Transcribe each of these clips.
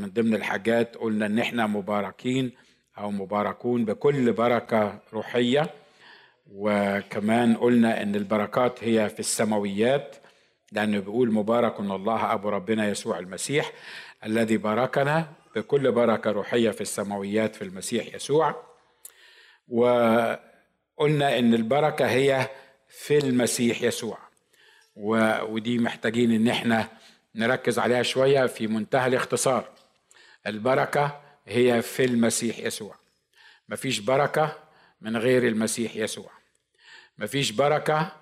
من ضمن الحاجات قلنا إن إحنا مباركين أو مباركون بكل بركة روحية. وكمان قلنا إن البركات هي في السماويات لأنه بيقول مبارك الله أبو ربنا يسوع المسيح الذي باركنا بكل بركة روحية في السماويات في المسيح يسوع. وقلنا إن البركة هي في المسيح يسوع. ودي محتاجين إن إحنا نركز عليها شوية في منتهى الاختصار. البركة هي في المسيح يسوع. مفيش بركة من غير المسيح يسوع. مفيش بركة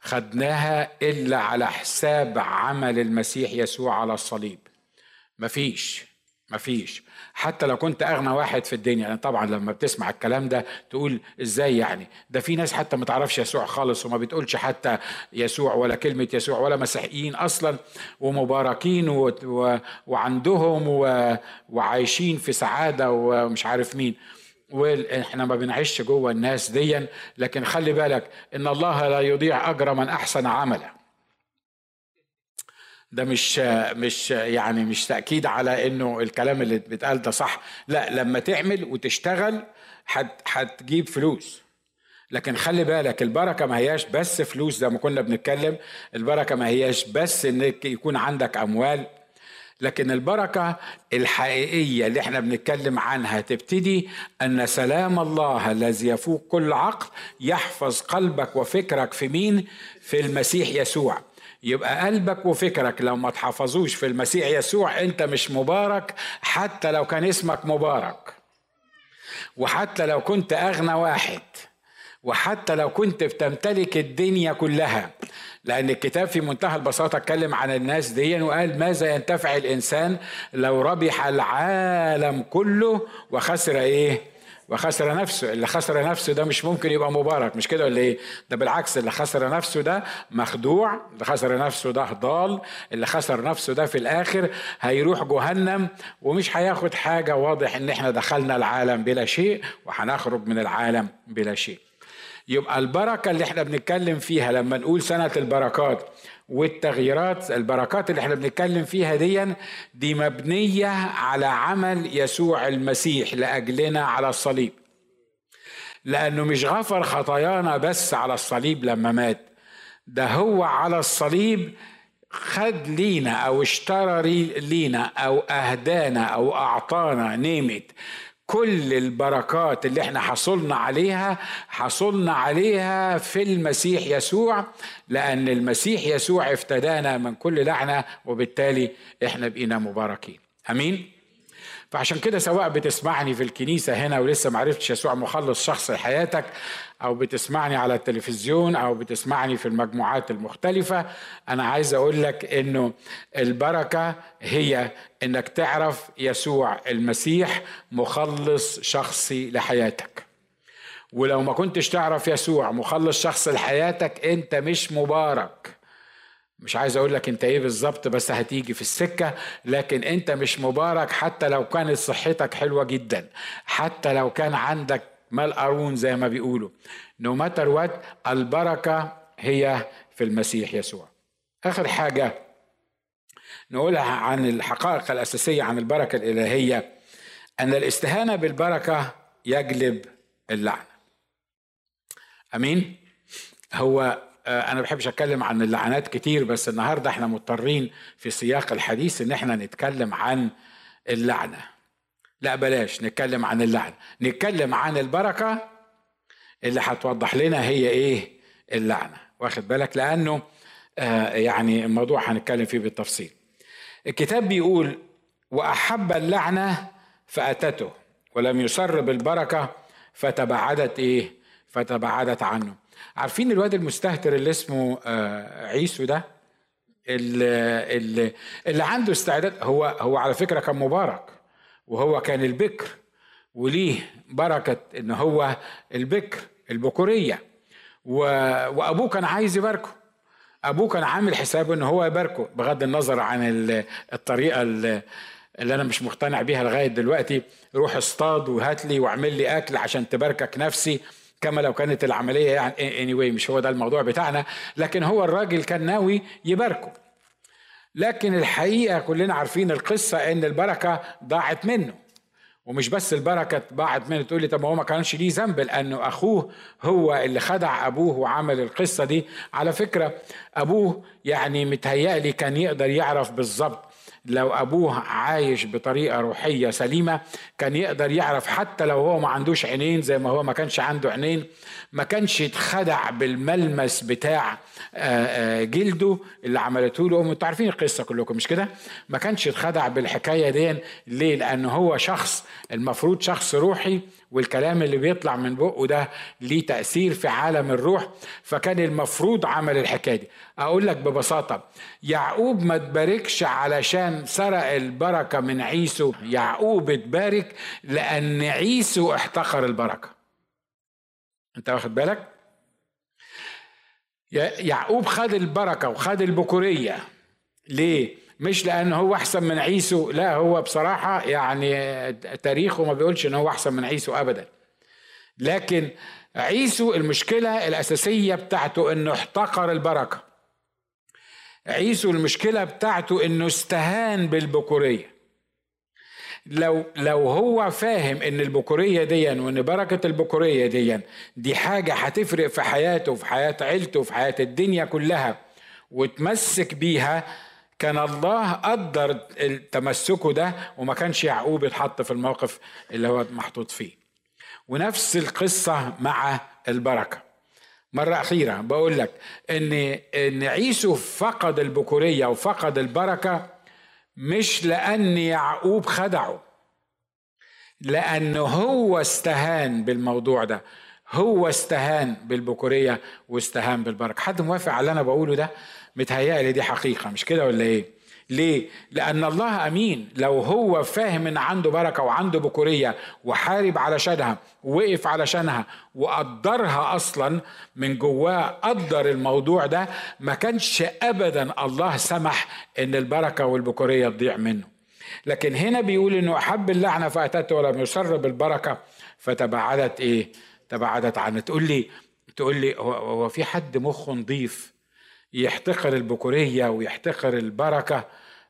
خدناها إلا على حساب عمل المسيح يسوع على الصليب. مفيش. مفيش. حتى لو كنت أغنى واحد في الدنيا يعني طبعا لما بتسمع الكلام ده تقول إزاي يعني؟ ده في ناس حتى ما تعرفش يسوع خالص وما بتقولش حتى يسوع ولا كلمة يسوع ولا مسيحيين أصلا ومباركين و... و... وعندهم و... وعايشين في سعادة ومش عارف مين. وإحنا ما بنعيش جوه الناس ديا لكن خلي بالك إن الله لا يضيع أجر من أحسن عملا. ده مش مش يعني مش تأكيد على إنه الكلام اللي بيتقال ده صح. لا لما تعمل وتشتغل هتجيب فلوس. لكن خلي بالك البركة ما هياش بس فلوس زي ما كنا بنتكلم. البركة ما هياش بس إنك يكون عندك أموال. لكن البركة الحقيقية اللي إحنا بنتكلم عنها تبتدي أن سلام الله الذي يفوق كل عقل يحفظ قلبك وفكرك في مين؟ في المسيح يسوع. يبقى قلبك وفكرك. لو ما تحفظوش في المسيح يسوع انت مش مبارك حتى لو كان اسمك مبارك. وحتى لو كنت أغنى واحد. وحتى لو كنت بتمتلك الدنيا كلها. لأن الكتاب في منتهى البساطة اتكلم عن الناس دي وقال ماذا ينتفع الإنسان لو ربح العالم كله وخسر إيه؟ وخسر نفسه. اللي خسر نفسه ده مش ممكن يبقى مبارك. مش كده ولا إيه؟ ده بالعكس اللي خسر نفسه ده مخدوع. اللي خسر نفسه ده ضال. اللي خسر نفسه ده في الآخر هيروح جهنم ومش هياخد حاجة. واضح إن إحنا دخلنا العالم بلا شيء وهنخرج من العالم بلا شيء. يبقى البركة اللي إحنا بنتكلم فيها لما نقول سنة البركات والتغييرات البركات اللي إحنا بنتكلم فيها دي دي مبنية على عمل يسوع المسيح لأجلنا على الصليب. لأنه مش غفر خطايانا بس على الصليب لما مات ده هو على الصليب خد لينا أو اشترى لينا أو أهدانا أو أعطانا نيمت كل البركات اللي إحنا حصلنا عليها حصلنا عليها في المسيح يسوع لأن المسيح يسوع افتدانا من كل لعنة وبالتالي إحنا بقينا مباركين أمين؟ فعشان كده سواء بتسمعني في الكنيسة هنا ولسه معرفتش يسوع مخلص شخص لحياتك أو بتسمعني على التلفزيون أو بتسمعني في المجموعات المختلفة أنا عايز أقول لك إنه البركة هي إنك تعرف يسوع المسيح مخلص شخصي لحياتك. ولو ما كنتش تعرف يسوع مخلص شخص لحياتك أنت مش مبارك. مش عايز أقول لك أنت إيه بالظبط بس هتيجي في السكة لكن أنت مش مبارك حتى لو كانت صحتك حلوة جدا حتى لو كان عندك مال قارون زي ما بيقولوا. نو ماتر وات البركة هي في المسيح يسوع. آخر حاجة نقولها عن الحقائق الأساسية عن البركة الإلهية أن الاستهانة بالبركة يجلب اللعنة. أمين؟ هو أنا ما بحبش أتكلم عن اللعنات كتير بس النهارده إحنا مضطرين في سياق الحديث إن إحنا نتكلم عن اللعنة. لا بلاش نتكلم عن اللعنة. نتكلم عن البركة اللي هتوضح لنا هي إيه اللعنة. واخد بالك؟ لأنه آه يعني الموضوع هنتكلم فيه بالتفصيل. الكتاب بيقول وأحب اللعنة فأتته ولم يسر بالبركة فتبعدت إيه؟ فتبعدت عنه. عارفين الواد المستهتر اللي اسمه آه عيسو ده؟ اللي, اللي, اللي عنده استعداد هو هو على فكرة كان مبارك وهو كان البكر وليه بركة إن هو البكر البكورية. وأبوه كان عايز يباركه. أبوه كان عامل حسابه إن هو يباركه بغض النظر عن الطريقة اللي اللي أنا مش مقتنع بيها لغاية دلوقتي. روح اصطاد وهات لي واعمل لي أكل عشان تباركك نفسي. كما لو كانت العملية يعني anyway مش هو ده الموضوع بتاعنا لكن هو الراجل كان ناوي يباركه. لكن الحقيقة كلنا عارفين القصة إن البركة ضاعت منه. ومش بس البركة ضاعت منه تقول لي طب هو ما كانش ليه ذنب لأنه أخوه هو اللي خدع أبوه وعمل القصة دي. على فكرة أبوه يعني متهيألي كان يقدر يعرف بالظبط لو أبوه عايش بطريقة روحية سليمة كان يقدر يعرف حتى لو هو ما عندوش عينين زي ما هو ما كانش عنده عينين ما كانش يتخدع بالملمس بتاع جلده اللي عملته له. أنتوا عارفين القصة كلكم مش كده؟ ما كانش يتخدع بالحكاية دي. ليه؟ لأن هو شخص المفروض شخص روحي والكلام اللي بيطلع من بقه ده ليه تأثير في عالم الروح. فكان المفروض عمل الحكاية دي. أقول لك ببساطة يعقوب ما تباركش علشان سرق البركة من عيسو. يعقوب اتبارك لأن عيسو احتقر البركة. أنت واخد بالك؟ يعقوب خد البركة وخد البكورية ليه؟ مش لأن هو أحسن من عيسو لا هو بصراحة يعني تاريخه ما بيقولش إن هو أحسن من عيسو أبدا لكن عيسو المشكلة الأساسية بتاعته إنه احتقر البركة عيسو المشكلة بتاعته إنه استهان بالبكورية لو لو هو فاهم إن البكورية دي وإن بركة البكورية دي دي حاجة هتفرق في حياته وفي حياة عيلته وفي حياة الدنيا كلها وتمسك بيها كان الله قدر تمسكه ده وما كانش يعقوب اتحط في الموقف اللي هو محطوط فيه. ونفس القصة مع البركة. مرة أخيرة بقول لك إن إن عيسو فقد البكورية وفقد البركة مش لأن يعقوب خدعه لأنه هو استهان بالموضوع ده هو استهان بالبكورية واستهان بالبركة. حد موافق على اللي أنا بقوله ده؟ متهيألي دي حقيقة مش كده ولا إيه؟ ليه؟ لأن الله أمين لو هو فاهم إن عنده بركة وعنده بكورية وحارب علشانها ووقف علشانها وقدرها أصلا من جواه قدر الموضوع ده ما كانش أبدا الله سمح إن البركة والبكورية تضيع منه لكن هنا بيقول إنه أحب اللعنة فأتته ولم يسر بالبركة فتبعدت إيه؟ تبعدت عنه تقول لي تقول لي هو في حد مخه نضيف يحتقر البكورية ويحتقر البركة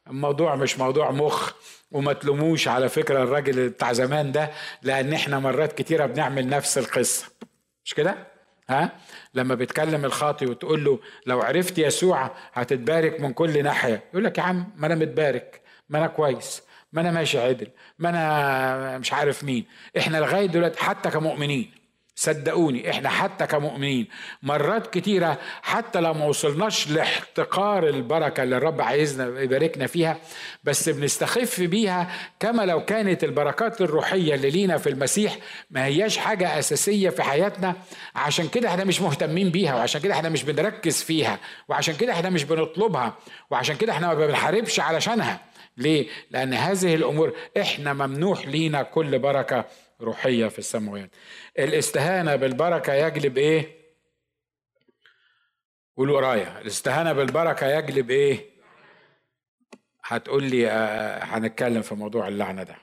الموضوع مش موضوع مخ وما تلوموش على فكرة الراجل بتاع زمان ده لأن إحنا مرات كتيرة بنعمل نفس القصة مش كده؟ ها؟ لما بيتكلم الخاطي وتقول له لو عرفت يسوع هتتبارك من كل ناحية يقول لك يا عم ما أنا متبارك ما أنا كويس ما أنا ماشي عدل ما أنا مش عارف مين إحنا لغاية دلوقتي حتى كمؤمنين صدقوني إحنا حتى كمؤمنين مرات كتيرة حتى لو ما وصلناش لاحتقار البركة اللي الرب عايزنا يباركنا فيها بس بنستخف بيها كما لو كانت البركات الروحية اللي لينا في المسيح ما هياش حاجة أساسية في حياتنا عشان كده إحنا مش مهتمين بيها وعشان كده إحنا مش بنركز فيها وعشان كده إحنا مش بنطلبها وعشان كده إحنا ما بنحاربش علشانها ليه؟ لأن هذه الأمور إحنا ممنوح لينا كل بركة روحية في السماوات. الاستهانة بالبركة يجلب إيه؟ قولوا ورايا الاستهانة بالبركة يجلب إيه؟ هتقول لي آه هنتكلم في موضوع اللعنة ده.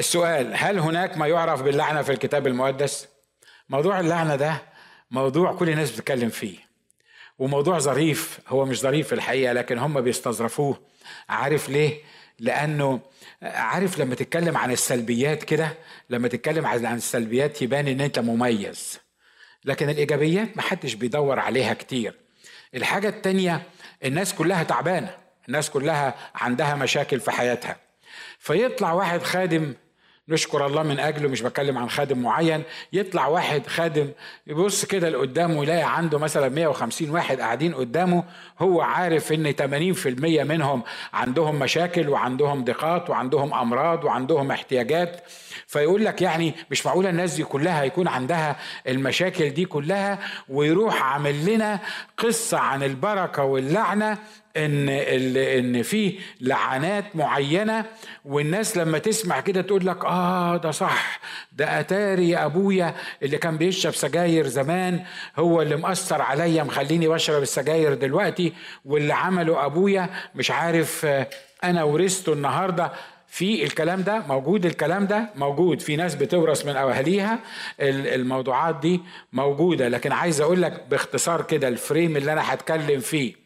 السؤال هل هناك ما يعرف باللعنة في الكتاب المقدس؟ موضوع اللعنة ده موضوع كل الناس بتتكلم فيه. وموضوع ظريف هو مش ظريف في الحقيقة لكن هم بيستظرفوه. عارف ليه؟ لأنه عارف لما تتكلم عن السلبيات كده لما تتكلم عن السلبيات يبان إن أنت مميز. لكن الإيجابيات محدش بيدور عليها كتير. الحاجة التانية الناس كلها تعبانة. الناس كلها عندها مشاكل في حياتها. فيطلع واحد خادم نشكر الله من أجله مش بتكلم عن خادم معين يطلع واحد خادم يبص كده لقدامه يلاقي عنده مثلا 150 واحد قاعدين قدامه هو عارف إن 80% منهم عندهم مشاكل وعندهم ضيقات وعندهم أمراض وعندهم احتياجات. فيقول لك يعني مش معقولة الناس دي كلها يكون عندها المشاكل دي كلها ويروح عامل لنا قصة عن البركة واللعنة إن إن في لعنات معينة والناس لما تسمع كده تقول لك آه ده صح. ده أتاري أبويا اللي كان بيشرب سجاير زمان هو اللي مأثر عليا مخليني بشرب السجاير دلوقتي واللي عمله أبويا مش عارف أنا ورثته النهارده. في الكلام ده موجود الكلام ده موجود. في ناس بتورث من أهاليها الموضوعات دي موجودة. لكن عايز أقول لك باختصار كده الفريم اللي أنا هتكلم فيه.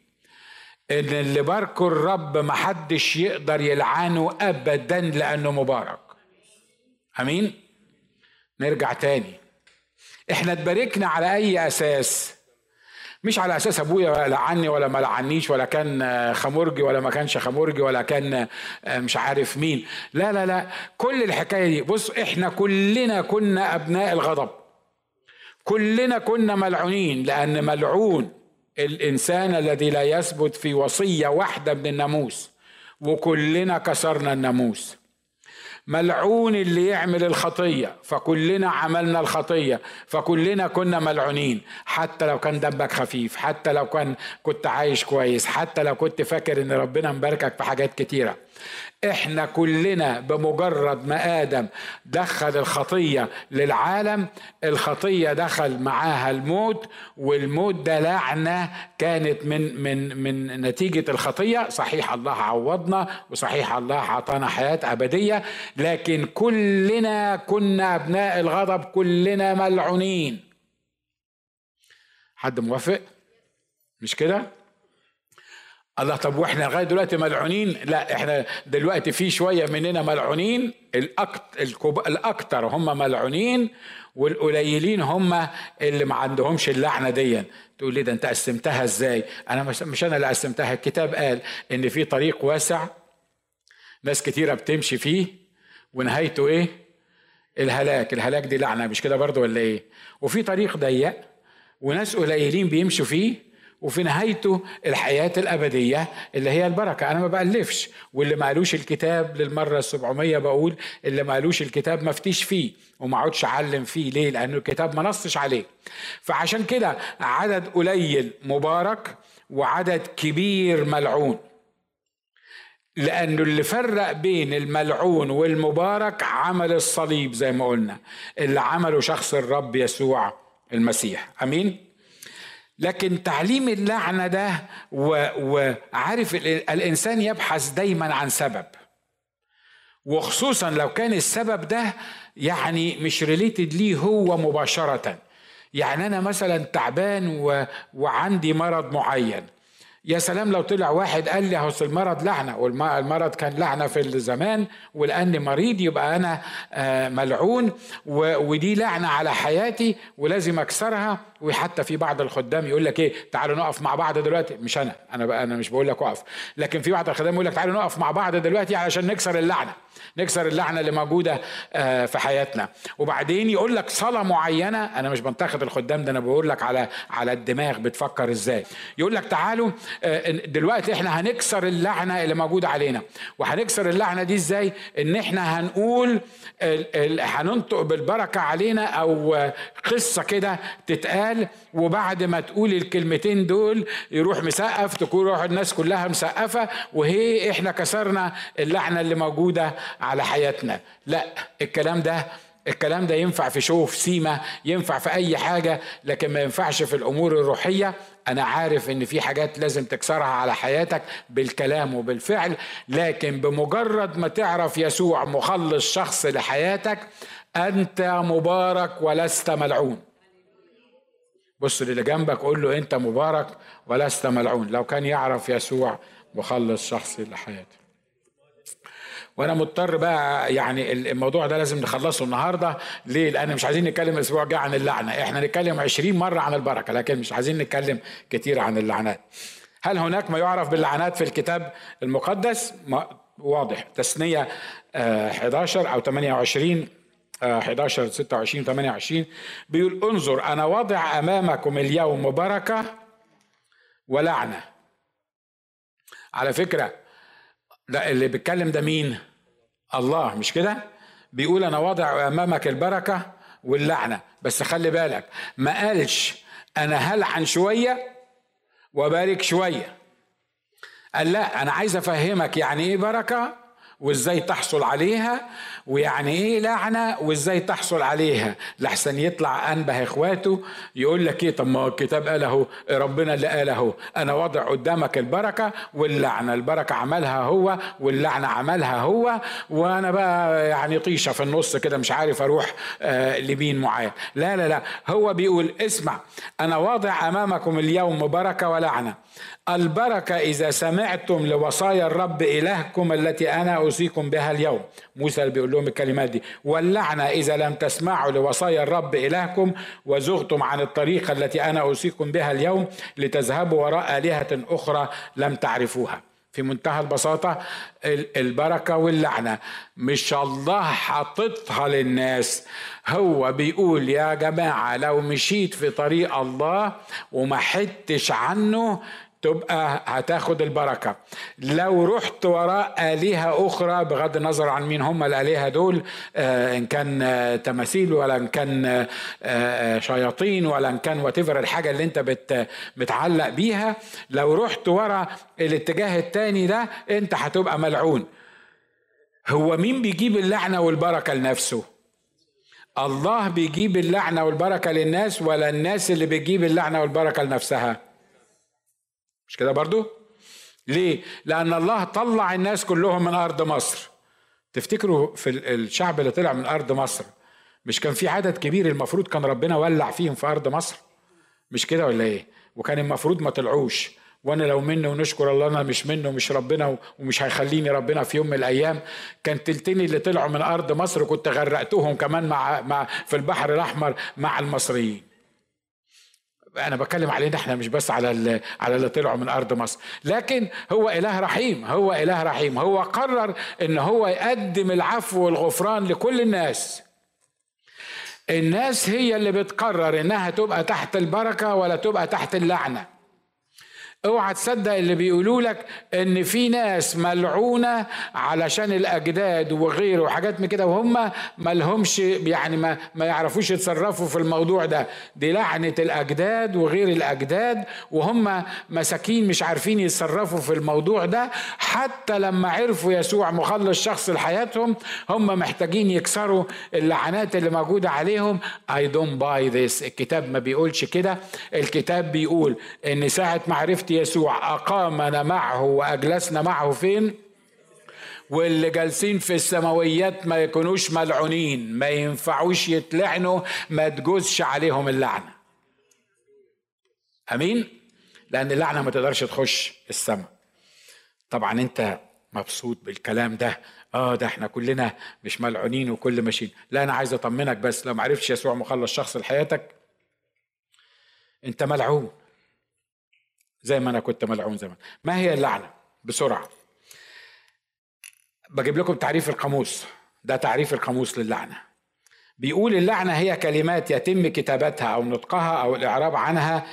إن اللي باركوا الرب محدش يقدر يلعنه ابدا لأنه مبارك. آمين؟ نرجع تاني. إحنا اتباركنا على أي أساس؟ مش على أساس أبويا لعني ولا ما لعنيش ولا كان خمرجي ولا ما كانش خمرجي ولا كان مش عارف مين. لا لا لا. كل الحكاية دي. بص إحنا كلنا كنا أبناء الغضب. كلنا كنا ملعونين لأن ملعون الإنسان الذي لا يثبت في وصية واحدة من الناموس وكلنا كسرنا الناموس. ملعون اللي يعمل الخطية فكلنا عملنا الخطية فكلنا كنا ملعونين. حتى لو كان دمك خفيف حتى لو كان كنت عايش كويس حتى لو كنت فاكر إن ربنا مباركك في حاجات كتيرة. إحنا كلنا بمجرد ما آدم دخل الخطية للعالم الخطية دخل معاها الموت والموت ده لعنة كانت من من من نتيجة الخطية. صحيح الله عوضنا وصحيح الله أعطانا حياة أبدية لكن كلنا كنا أبناء الغضب كلنا ملعونين. حد موافق؟ مش كده؟ الله طب وإحنا لغاية دلوقتي ملعونين؟ لا إحنا دلوقتي في شوية مننا ملعونين. الأكتر هم ملعونين والقليلين هم اللي ما عندهمش اللعنة دي. تقول لي ده انت قسمتها إزاي؟ أنا مش أنا اللي قسمتها الكتاب قال إن في طريق واسع ناس كتيرة بتمشي فيه ونهايته إيه؟ الهلاك. الهلاك دي لعنة مش كده برضه ولا إيه؟ وفي طريق ضيق وناس قليلين بيمشوا فيه وفي نهايته الحياة الأبدية اللي هي البركة. أنا ما بألفش واللي ما قالوش الكتاب للمرة السبعمية بقول اللي ما قالوش الكتاب ما فتيش فيه وما عودش أعلم فيه ليه؟ لأنه الكتاب ما نصش عليه. فعشان كده عدد قليل مبارك وعدد كبير ملعون. لأنه اللي فرق بين الملعون والمبارك عمل الصليب زي ما قلنا اللي عمله شخص الرب يسوع المسيح. أمين؟ لكن تعليم اللعنة ده وعارف الإنسان يبحث دايما عن سبب. وخصوصا لو كان السبب ده يعني مش ريليتد ليه هو مباشرة. يعني أنا مثلا تعبان و... وعندي مرض معين. يا سلام لو طلع واحد قال لي أصل المرض لعنة والمرض كان لعنة في الزمان ولاني مريض يبقى أنا آه، ملعون ودي لعنة على حياتي ولازم أكسرها. وحتى في بعض الخدام يقول لك إيه تعالوا نقف مع بعض دلوقتي. مش أنا أنا بقى أنا مش بقول لك أقف. لكن في بعض الخدام يقول لك تعالوا نقف مع بعض دلوقتي علشان نكسر اللعنة نكسر اللعنة اللي موجودة آه، في حياتنا. وبعدين يقول لك صلاة معينة أنا مش بنتقد الخدام ده أنا بقول لك على على الدماغ بتفكر إزاي. يقول لك تعالوا آه، دلوقتي إحنا هنكسر اللعنة اللي موجودة علينا. وهنكسر اللعنة دي إزاي؟ إن إحنا هنقول هننطق بالبركة علينا أو قصة كده تتقال وبعد ما تقول الكلمتين دول يروح مسقف تكون روح الناس كلها مسقفة وهي إحنا كسرنا اللعنة اللي موجودة على حياتنا. لا الكلام ده الكلام ده ينفع في شوف سيما ينفع في أي حاجة لكن ما ينفعش في الأمور الروحية. أنا عارف إن في حاجات لازم تكسرها على حياتك بالكلام وبالفعل لكن بمجرد ما تعرف يسوع مخلص شخص لحياتك أنت مبارك ولست ملعون. بص للي جنبك قول له انت مبارك ولست ملعون. لو كان يعرف يسوع مخلص شخصي لحياته. وأنا مضطر بقى يعني الموضوع ده لازم نخلصه النهارده. ليه؟ لأن مش عايزين نتكلم الأسبوع الجاي عن اللعنة. إحنا نتكلم 20 مرة عن البركة لكن مش عايزين نتكلم كتير عن اللعنات. هل هناك ما يعرف باللعنات في الكتاب المقدس؟ واضح. تثنيه 11 آه، أو 28 11 26 28 بيقول انظر أنا وضع أمامكم اليوم بركه ولعنة. على فكرة ده اللي بيتكلم ده مين؟ الله مش كده؟ بيقول أنا واضع أمامك البركة واللعنة. بس خلي بالك ما قالش أنا هلعن شوية وبارك شوية. قال لا أنا عايز أفهمك يعني إيه بركة وإزاي تحصل عليها ويعني إيه لعنة وإزاي تحصل عليها. لحسن يطلع أنبه إخواته يقول لك إيه طب ما الكتاب قال اهو ربنا اللي قال اهو أنا وضع قدامك البركة واللعنة. البركة عملها هو واللعنة عملها هو. وأنا بقى يعني طيشة في النص كده مش عارف أروح آه لمين معين لا لا لا. هو بيقول اسمع أنا واضع أمامكم اليوم بركة ولعنة. البركة إذا سمعتم لوصايا الرب إلهكم التي أنا أوصيكم بها اليوم. موسى اللي بيقول لهم الكلمات دي. واللعنة إذا لم تسمعوا لوصايا الرب إلهكم وزغتم عن الطريقة التي أنا أوصيكم بها اليوم لتذهبوا وراء آلهة أخرى لم تعرفوها. في منتهى البساطة البركة واللعنة. مش الله حاططها للناس. هو بيقول يا جماعة لو مشيت في طريق الله وما حدتش عنه تبقى هتاخد البركة. لو رحت وراء آلهة أخرى بغض النظر عن مين هم الآلهة دول آه إن كان آه تماثيل ولا إن كان آه, آه، شياطين ولا إن كان واتيفر الحاجة اللي أنت بت متعلق بيها لو رحت ورا الاتجاه التاني ده أنت هتبقى ملعون. هو مين بيجيب اللعنة والبركة لنفسه؟ الله بيجيب اللعنة والبركة للناس ولا الناس اللي بتجيب اللعنة والبركة لنفسها؟ مش كده برضو؟ ليه؟ لأن الله طلع الناس كلهم من أرض مصر. تفتكروا في الشعب اللي طلع من أرض مصر مش كان في عدد كبير المفروض كان ربنا ولع فيهم في أرض مصر؟ مش كده ولا إيه؟ وكان المفروض ما طلعوش. وأنا لو منه ونشكر الله أنا مش منه ومش ربنا ومش هيخليني ربنا في يوم من الأيام. كان تلتين اللي طلعوا من أرض مصر كنت غرقتهم كمان مع, مع في البحر الأحمر مع المصريين. أنا بتكلم علينا إحنا مش بس على على اللي طلعوا من أرض مصر. لكن هو إله رحيم هو إله رحيم. هو قرر إن هو يقدم العفو والغفران لكل الناس. الناس هي اللي بتقرر إنها تبقى تحت البركة ولا تبقى تحت اللعنة. اوعى تصدق اللي بيقولوا لك ان في ناس ملعونة علشان الاجداد وغيره وحاجات من كده وهم ما لهمش يعني ما, ما يعرفوش يتصرفوا في الموضوع ده. دي لعنة الاجداد وغير الاجداد وهم مساكين مش عارفين يتصرفوا في الموضوع ده. حتى لما عرفوا يسوع مخلص شخص لحياتهم هم محتاجين يكسروا اللعنات اللي موجودة عليهم. I don't buy this. الكتاب ما بيقولش كده. الكتاب بيقول إن ساعة ما عرفت يسوع أقامنا معه وأجلسنا معه فين؟ واللي جالسين في السماويات ما يكونوش ملعونين ما ينفعوش يتلعنوا ما تجوزش عليهم اللعنة. أمين؟ لأن اللعنة ما تقدرش تخش السماء. طبعا أنت مبسوط بالكلام ده. آه ده إحنا كلنا مش ملعونين وكل ماشيين. لا أنا عايز أطمنك بس لو ما عرفتش يسوع مخلص شخص لحياتك أنت ملعون. زي ما أنا كنت ملعون زمان. ما هي اللعنة؟ بسرعة. بجيب لكم تعريف القاموس. ده تعريف القاموس للعنه بيقول اللعنة هي كلمات يتم كتابتها أو نطقها أو الإعراب عنها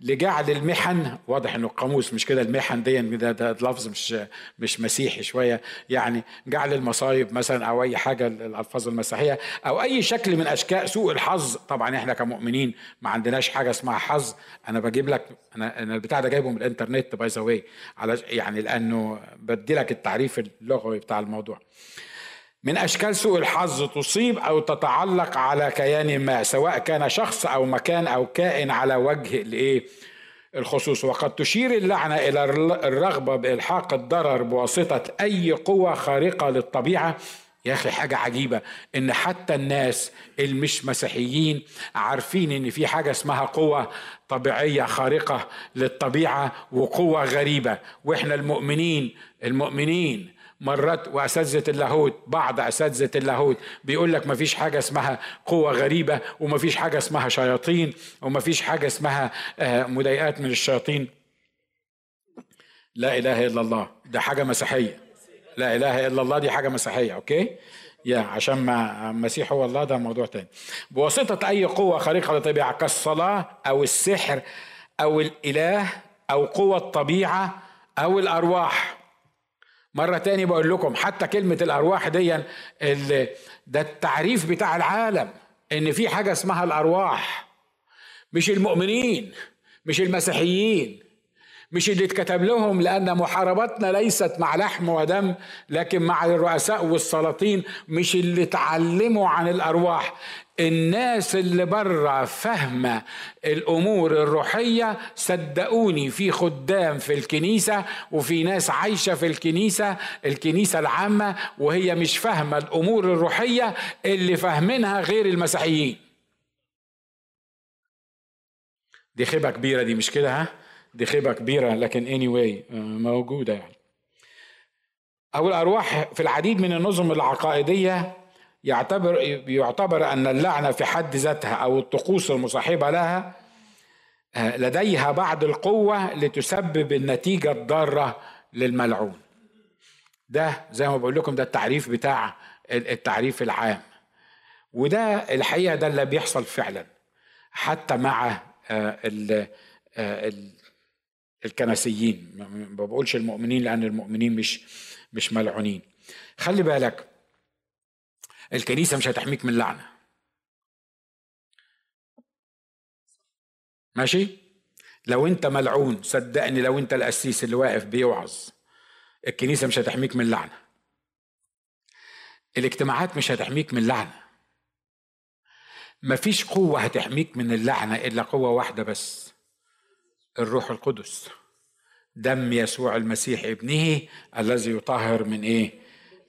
لجعل المحن واضح إنه القاموس مش كده المحن دي ده, ده لفظ مش مش مسيحي شوية. يعني جعل المصايب مثلا أو أي حاجة الالفاظ المسيحية أو أي شكل من أشكال سوء الحظ. طبعا إحنا كمؤمنين ما عندناش حاجة اسمها حظ. أنا بجيب لك أنا أنا البتاع ده جايبه من الإنترنت by the way على يعني لأنه بدي لك التعريف اللغوي بتاع الموضوع. من أشكال سوء الحظ تصيب أو تتعلق على كيان ما سواء كان شخص أو مكان أو كائن على وجه الإيه؟ الخصوص. وقد تشير اللعنه إلى الرغبة بإلحاق الضرر بواسطة أي قوة خارقة للطبيعة. يا أخي حاجة عجيبة إن حتى الناس المش مسيحيين عارفين إن في حاجة اسمها قوة طبيعية خارقة للطبيعة وقوة غريبة. وإحنا المؤمنين المؤمنين مرات وأساتذة اللاهوت بعض أساتذة اللاهوت بيقول لك ما فيش حاجة اسمها قوة غريبة وما فيش حاجة اسمها شياطين وما فيش حاجة اسمها آه، مضايقات من الشياطين. لا إله إلا الله. ده حاجة مسيحية. لا إله إلا الله دي حاجة مسيحية أوكي؟ يا عشان ما المسيح هو الله ده موضوع تاني. بواسطة أي قوة خارقة للطبيعة كالصلاة أو السحر أو الإله أو قوة الطبيعة أو الأرواح. مرة تاني بقول لكم حتى كلمة الأرواح دي ده التعريف بتاع العالم إن في حاجة اسمها الأرواح مش المؤمنين مش المسيحيين. مش اللي اتكتب لهم لأن محاربتنا ليست مع لحم ودم لكن مع الرؤساء والسلاطين مش اللي اتعلموا عن الأرواح. الناس اللي بره فاهمة الأمور الروحية صدقوني في خدام في الكنيسة وفي ناس عايشة في الكنيسة الكنيسة العامة وهي مش فاهمة الأمور الروحية اللي فاهمينها غير المسيحيين. دي خيبة كبيرة دي مش كده ها؟ دي خيبة كبيرة لكن anyway آه، موجودة يعني. أو الأرواح في العديد من النظم العقائدية يعتبر يعتبر أن اللعنة في حد ذاتها أو الطقوس المصاحبة لها آه، لديها بعض القوة لتسبب النتيجة الضارة للملعون. ده زي ما بقول لكم ده التعريف بتاع التعريف العام. وده الحقيقة ده اللي بيحصل فعلا. حتى مع آه، الكنسيين. ما بقولش المؤمنين لأن المؤمنين مش مش ملعونين. خلي بالك الكنيسة مش هتحميك من لعنة. ماشي؟ لو أنت ملعون صدقني لو أنت القسيس اللي واقف بيوعظ الكنيسة مش هتحميك من لعنة. الاجتماعات مش هتحميك من لعنة. مفيش قوة هتحميك من اللعنة إلا قوة واحدة بس. الروح القدس. دم يسوع المسيح ابنه الذي يطهر من إيه؟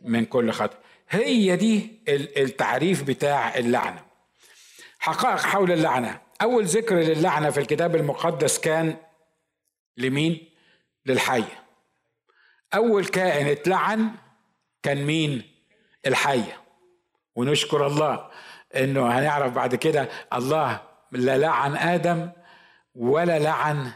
من كل خطأ. هي دي التعريف بتاع اللعنة. حقائق حول اللعنة. أول ذكر للعنة في الكتاب المقدس كان لمين؟ للحية. أول كائن اتلعن كان مين؟ الحية. ونشكر الله إنه هنعرف بعد كده الله لا لعن آدم ولا لعن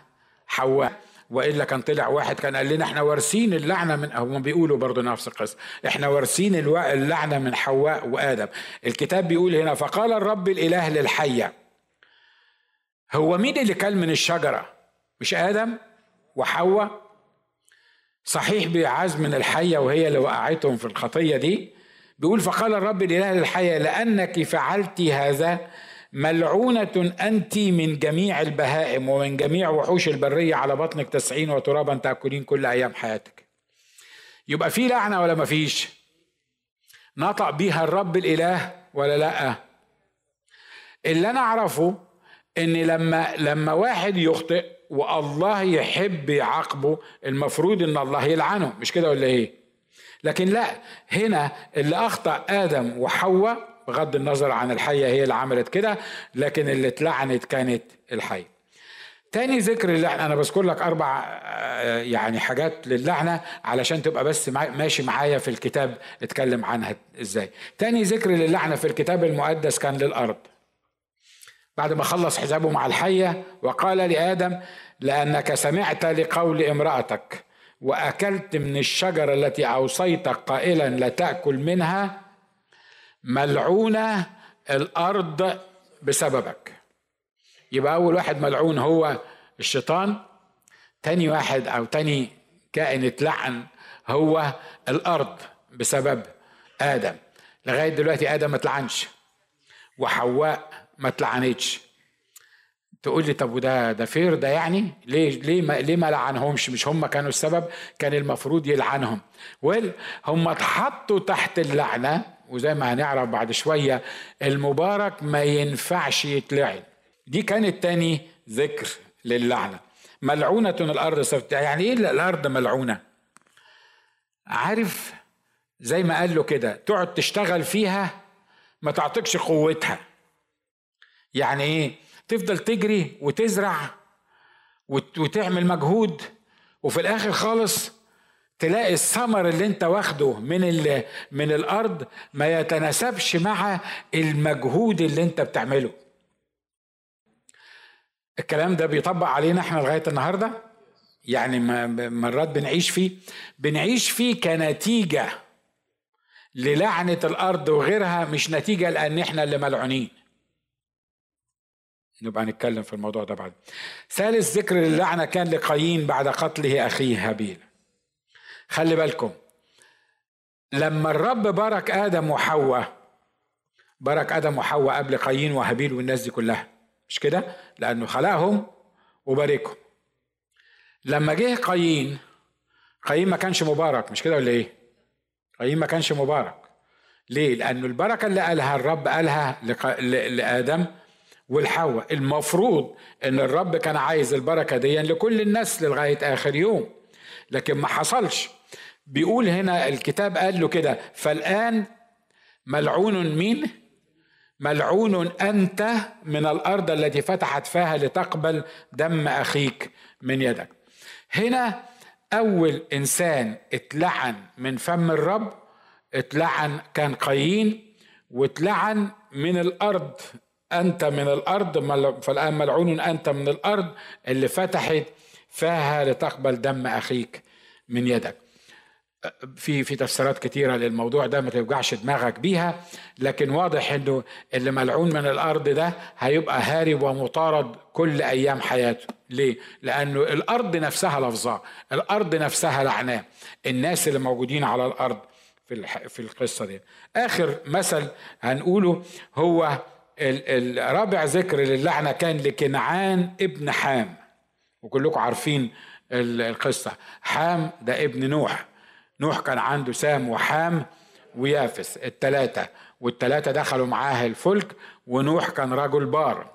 حواء. وإلا كان طلع واحد كان قال لنا إحنا وارثين اللعنة من هم بيقولوا برضه نفس القصة. إحنا وارثين اللعنة من حواء وآدم. الكتاب بيقول هنا فقال الرب الإله للحية هو مين اللي كل من الشجرة؟ مش آدم وحواء؟ صحيح بيعاز من الحية وهي اللي وقعتهم في الخطية دي. بيقول فقال الرب الإله للحية لأنك فعلت هذا ملعونة أنت من جميع البهائم ومن جميع وحوش البرية على بطنك تسعين وترابا تأكلين كل أيام حياتك. يبقى في لعنة ولا مفيش نطق بيها الرب الإله ولا لأ؟ اللي أنا أعرفه إن لما لما واحد يخطئ والله يحب يعاقبه المفروض إن الله يلعنه مش كده ولا إيه؟ لكن لأ هنا اللي أخطأ آدم وحواء بغض النظر عن الحية هي اللي عملت كده لكن اللي اتلعنت كانت الحية. تاني ذكر اللعنة أنا بذكر لك أربع آه، يعني حاجات للعنة علشان تبقى بس ماشي معايا في الكتاب اتكلم عنها إزاي. تاني ذكر للعنة في الكتاب المقدس كان للأرض. بعد ما خلص حسابه مع الحية وقال لآدم لأنك سمعت لقول امرأتك وأكلت من الشجرة التي أوصيتك قائلا لا تأكل منها ملعونة الأرض بسببك. يبقى أول واحد ملعون هو الشيطان تاني واحد أو تاني كائن اتلعن هو الأرض بسبب آدم. لغاية دلوقتي آدم ما اتلعنش وحواء ما اتلعنتش. تقول لي طب وده ده فير؟ ده يعني ليه ليه ما ليه ما لعنهمش؟ مش هم كانوا السبب؟ كان المفروض يلعنهم. ويل هم اتحطوا تحت اللعنة وزي ما هنعرف بعد شوية المبارك ما ينفعش يتلعن دي كانت تاني ذكر للعنة. ملعونة الأرض سفت يعني إيه الأرض ملعونة؟ عارف زي ما قال له كده تقعد تشتغل فيها ما تعطيكش قوتها. يعني إيه؟ تفضل تجري وتزرع وتعمل مجهود وفي الآخر خالص تلاقي الثمر اللي انت واخده من من الأرض ما يتناسبش مع المجهود اللي انت بتعمله. الكلام ده بيطبق علينا إحنا لغاية النهارده؟ يعني مرات بنعيش فيه. بنعيش فيه كنتيجة للعنة الأرض وغيرها مش نتيجة لأن إحنا اللي ملعونين. نبقى نتكلم في الموضوع ده بعد. ثالث ذكر اللعنة كان لقايين بعد قتله أخيه هابيل. خلي بالكم. لما الرب بارك آدم وحواء بارك آدم وحواء قبل قايين وهابيل والناس دي كلها مش كده؟ لأنه خلقهم وباركهم. لما جه قايين قايين ما كانش مبارك مش كده ولا إيه؟ قايين ما كانش مبارك. ليه؟ لأنه البركة اللي قالها الرب قالها لآدم والحواء. المفروض إن الرب كان عايز البركة دي لكل الناس لغاية آخر يوم لكن ما حصلش. بيقول هنا الكتاب قال له كده فالآن ملعون مين؟ ملعون أنت من الأرض التي فتحت فيها لتقبل دم أخيك من يدك. هنا أول إنسان اتلعن من فم الرب اتلعن كان قايين واتلعن من الأرض أنت من الأرض فالآن ملعون أنت من الأرض اللي فتحت فيها لتقبل دم أخيك من يدك. في في تفسيرات كتيرة للموضوع ده ما توجعش دماغك بيها لكن واضح إنه اللي ملعون من الأرض ده هيبقى هارب ومطارد كل أيام حياته. ليه؟ لأنه الأرض نفسها لفظه الأرض نفسها لعناه. الناس اللي موجودين على الأرض في في القصة دي. آخر مثل هنقوله هو الرابع ذكر للعنة كان لكنعان ابن حام. وكلكم عارفين القصة. حام ده ابن نوح. نوح كان عنده سام وحام ويافس التلاتة. والتلاتة دخلوا معاه الفلك ونوح كان رجل بار.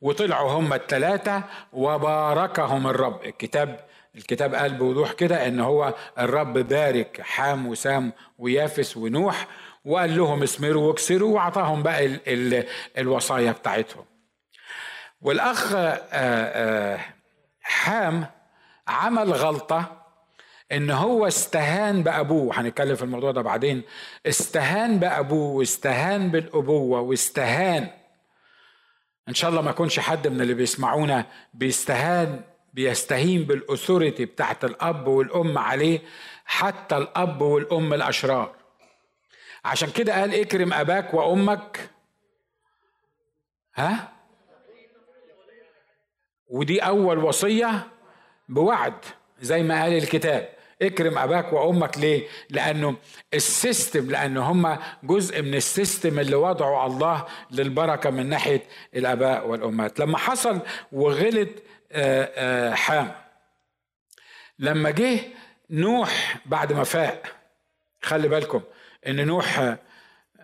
وطلعوا هم التلاتة وباركهم الرب. الكتاب الكتاب قال بوضوح كده إن هو الرب بارك حام وسام ويافس ونوح وقال لهم اسمروا واكسروا واعطاهم بقى ال ال الوصايا بتاعتهم. والأخ آه، آه، حام عمل غلطة إن هو استهان بأبوه. هنتكلم في الموضوع ده بعدين. استهان بأبوه واستهان بالأبوة واستهان. إن شاء الله ما يكونش حد من اللي بيسمعونا بيستهان بيستهين بالأثوريتي بتاعت الأب والأم عليه حتى الأب والأم الأشرار. عشان كده قال اكرم أباك وأمك. ها؟ ودي أول وصية بوعد زي ما قال الكتاب. اكرم أباك وأمك ليه؟ لأنه ال system لأنه هم جزء من ال system اللي وضعه الله للبركة من ناحية الأباء والأمهات. لما حصل وغلط آه، آه، حام. لما جه نوح بعد ما فاق خلي بالكم إن نوح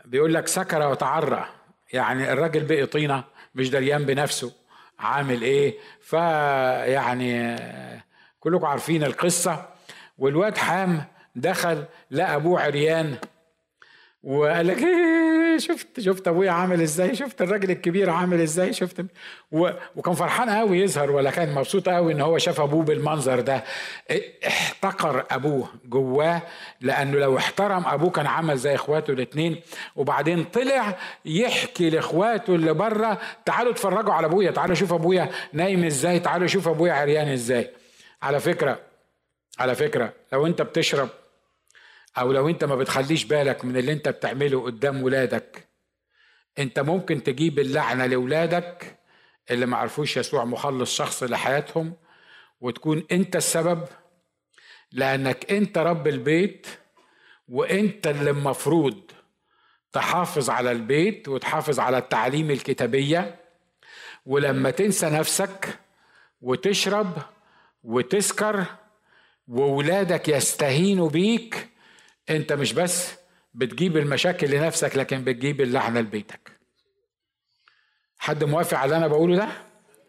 بيقول لك سكر وتعرى. يعني الراجل بقي طينة مش دريان بنفسه. عامل إيه؟ فيعني كلكم عارفين القصة. والواد حام دخل لقى أبوه عريان وقال لك إيه شفت شفت أبويا عامل إزاي؟ شفت الراجل الكبير عامل إزاي؟ شفت. وكان فرحان قوي يظهر ولا كان مبسوط قوي إن هو شاف أبوه بالمنظر ده. احتقر أبوه جواه لأنه لو احترم أبوه كان عمل زي إخواته الاثنين وبعدين طلع يحكي لإخواته اللي بره تعالوا اتفرجوا على أبويا تعالوا شوف أبويا نايم إزاي تعالوا شوف أبويا عريان إزاي. على فكرة على فكرة لو أنت بتشرب أو لو أنت ما بتخليش بالك من اللي أنت بتعمله قدام ولادك أنت ممكن تجيب اللعنة لأولادك اللي ما عرفوش يسوع مخلص شخص لحياتهم وتكون أنت السبب لأنك أنت رب البيت وأنت اللي المفروض تحافظ على البيت وتحافظ على التعليم الكتابية. ولما تنسى نفسك وتشرب وتسكر وولادك يستهينوا بيك انت مش بس بتجيب المشاكل لنفسك لكن بتجيب اللعنه لبيتك. حد موافق على اللي أنا بقوله ده؟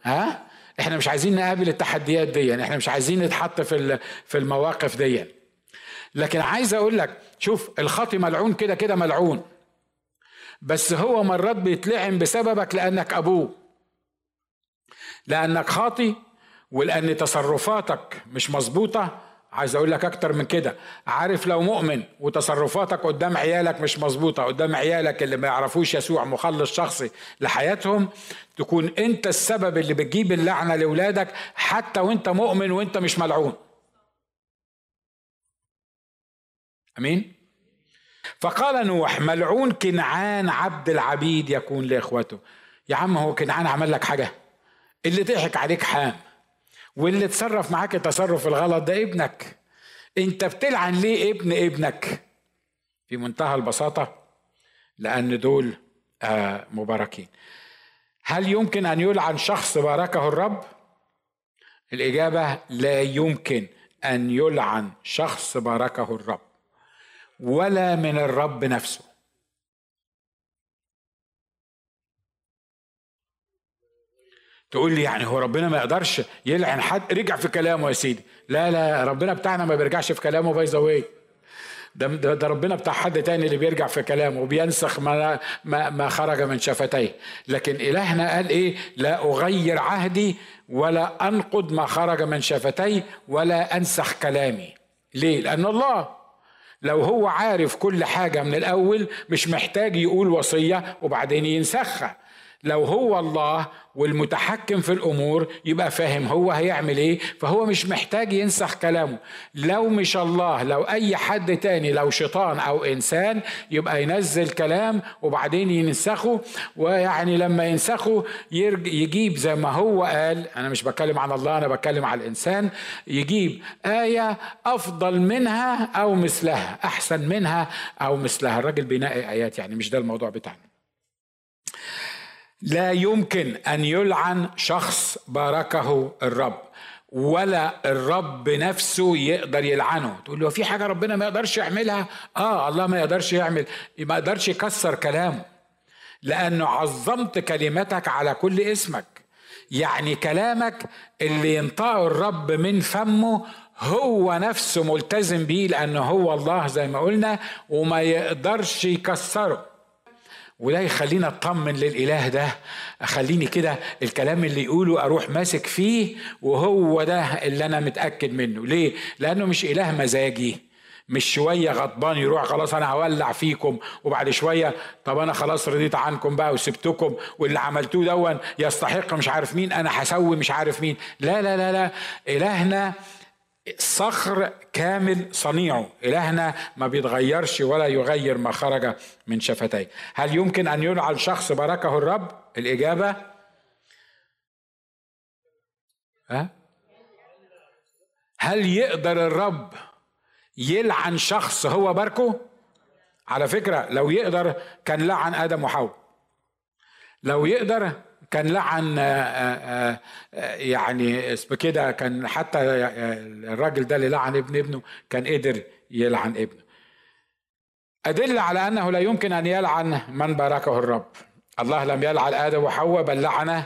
ها؟ إحنا مش عايزين نقابل التحديات دي إحنا مش عايزين نتحط في في المواقف دي. لكن عايز أقول لك شوف الخاطي ملعون كده كده ملعون. بس هو مرات بيتلعن بسببك لأنك أبوه. لأنك خاطي ولأن تصرفاتك مش مظبوطة عايز أقول لك أكتر من كده. عارف لو مؤمن وتصرفاتك قدام عيالك مش مظبوطة قدام عيالك اللي ما يعرفوش يسوع مخلص شخصي لحياتهم تكون أنت السبب اللي بتجيب اللعنة لأولادك حتى وأنت مؤمن وأنت مش ملعون. أمين؟ فقال نوح ملعون كنعان عبد العبيد يكون لإخوته. يا عم هو كنعان عمل لك حاجة؟ اللي ضحك عليك حام واللي تصرف معاك التصرف الغلط ده ابنك. انت بتلعن ليه ابن ابنك؟ في منتهى البساطة لأن دول آه مباركين. هل يمكن أن يلعن شخص باركه الرب؟ الإجابة لا يمكن أن يلعن شخص باركه الرب ولا من الرب نفسه. تقول لي يعني هو ربنا ما يقدرش يلعن حد. رجع في كلامه يا سيدي. لا لا ربنا بتاعنا ما بيرجعش في كلامه باي ذا ده, ده, ده ربنا بتاع حد تاني اللي بيرجع في كلامه وبينسخ ما, ما, ما خرج من شفتيه. لكن إلهنا قال إيه؟ لا أغير عهدي ولا أنقض ما خرج من شفتي ولا أنسخ كلامي. ليه؟ لأن الله لو هو عارف كل حاجة من الأول مش محتاج يقول وصية وبعدين ينسخها. لو هو الله والمتحكم في الأمور يبقى فاهم هو هيعمل إيه فهو مش محتاج ينسخ كلامه. لو مش الله لو أي حد تاني لو شيطان أو إنسان يبقى ينزل كلام وبعدين ينسخه. ويعني لما ينسخه يجيب زي ما هو قال أنا مش بتكلم عن الله أنا بتكلم على الإنسان يجيب آية أفضل منها أو مثلها أحسن منها أو مثلها. الراجل بينقي آيات يعني مش ده الموضوع بتاعنا. لا يمكن أن يلعن شخص باركه الرب ولا الرب نفسه يقدر يلعنه. تقول له في حاجة ربنا ما يقدرش يعملها؟ آه الله ما يقدرش يعمل ما يقدرش يكسر كلامه. لأنه عظمت كلمتك على كل اسمك. يعني كلامك اللي ينطقه الرب من فمه هو نفسه ملتزم بيه لأنه هو الله زي ما قلنا وما يقدرش يكسره. وده يخلينا اطمن للإله ده. أخليني كده الكلام اللي يقوله أروح ماسك فيه وهو ده اللي أنا متأكد منه. ليه؟ لأنه مش إله مزاجي. مش شوية غضبان يروح خلاص أنا هولع فيكم وبعد شوية طب أنا خلاص رضيت عنكم بقى وسبتكم واللي عملتوه دون يستحق مش عارف مين أنا هسوي مش عارف مين. لا لا لا لا. إلهنا صخر كامل صنيعه. إلهنا ما بيتغيرش ولا يغير ما خرج من شفتيه. هل يمكن أن يلعن شخص باركه الرب؟ الإجابة؟ ها؟ هل يقدر الرب يلعن شخص هو باركه؟ على فكرة لو يقدر كان لعن آدم وحواء. لو يقدر كان لعن آه، آه، آه، يعني اسم كده كان حتى الراجل ده اللي لعن ابن ابنه كان قدر يلعن ابنه. أدل على أنه لا يمكن أن يلعن من باركه الرب. الله لم يلعن آدم وحواء بل لعن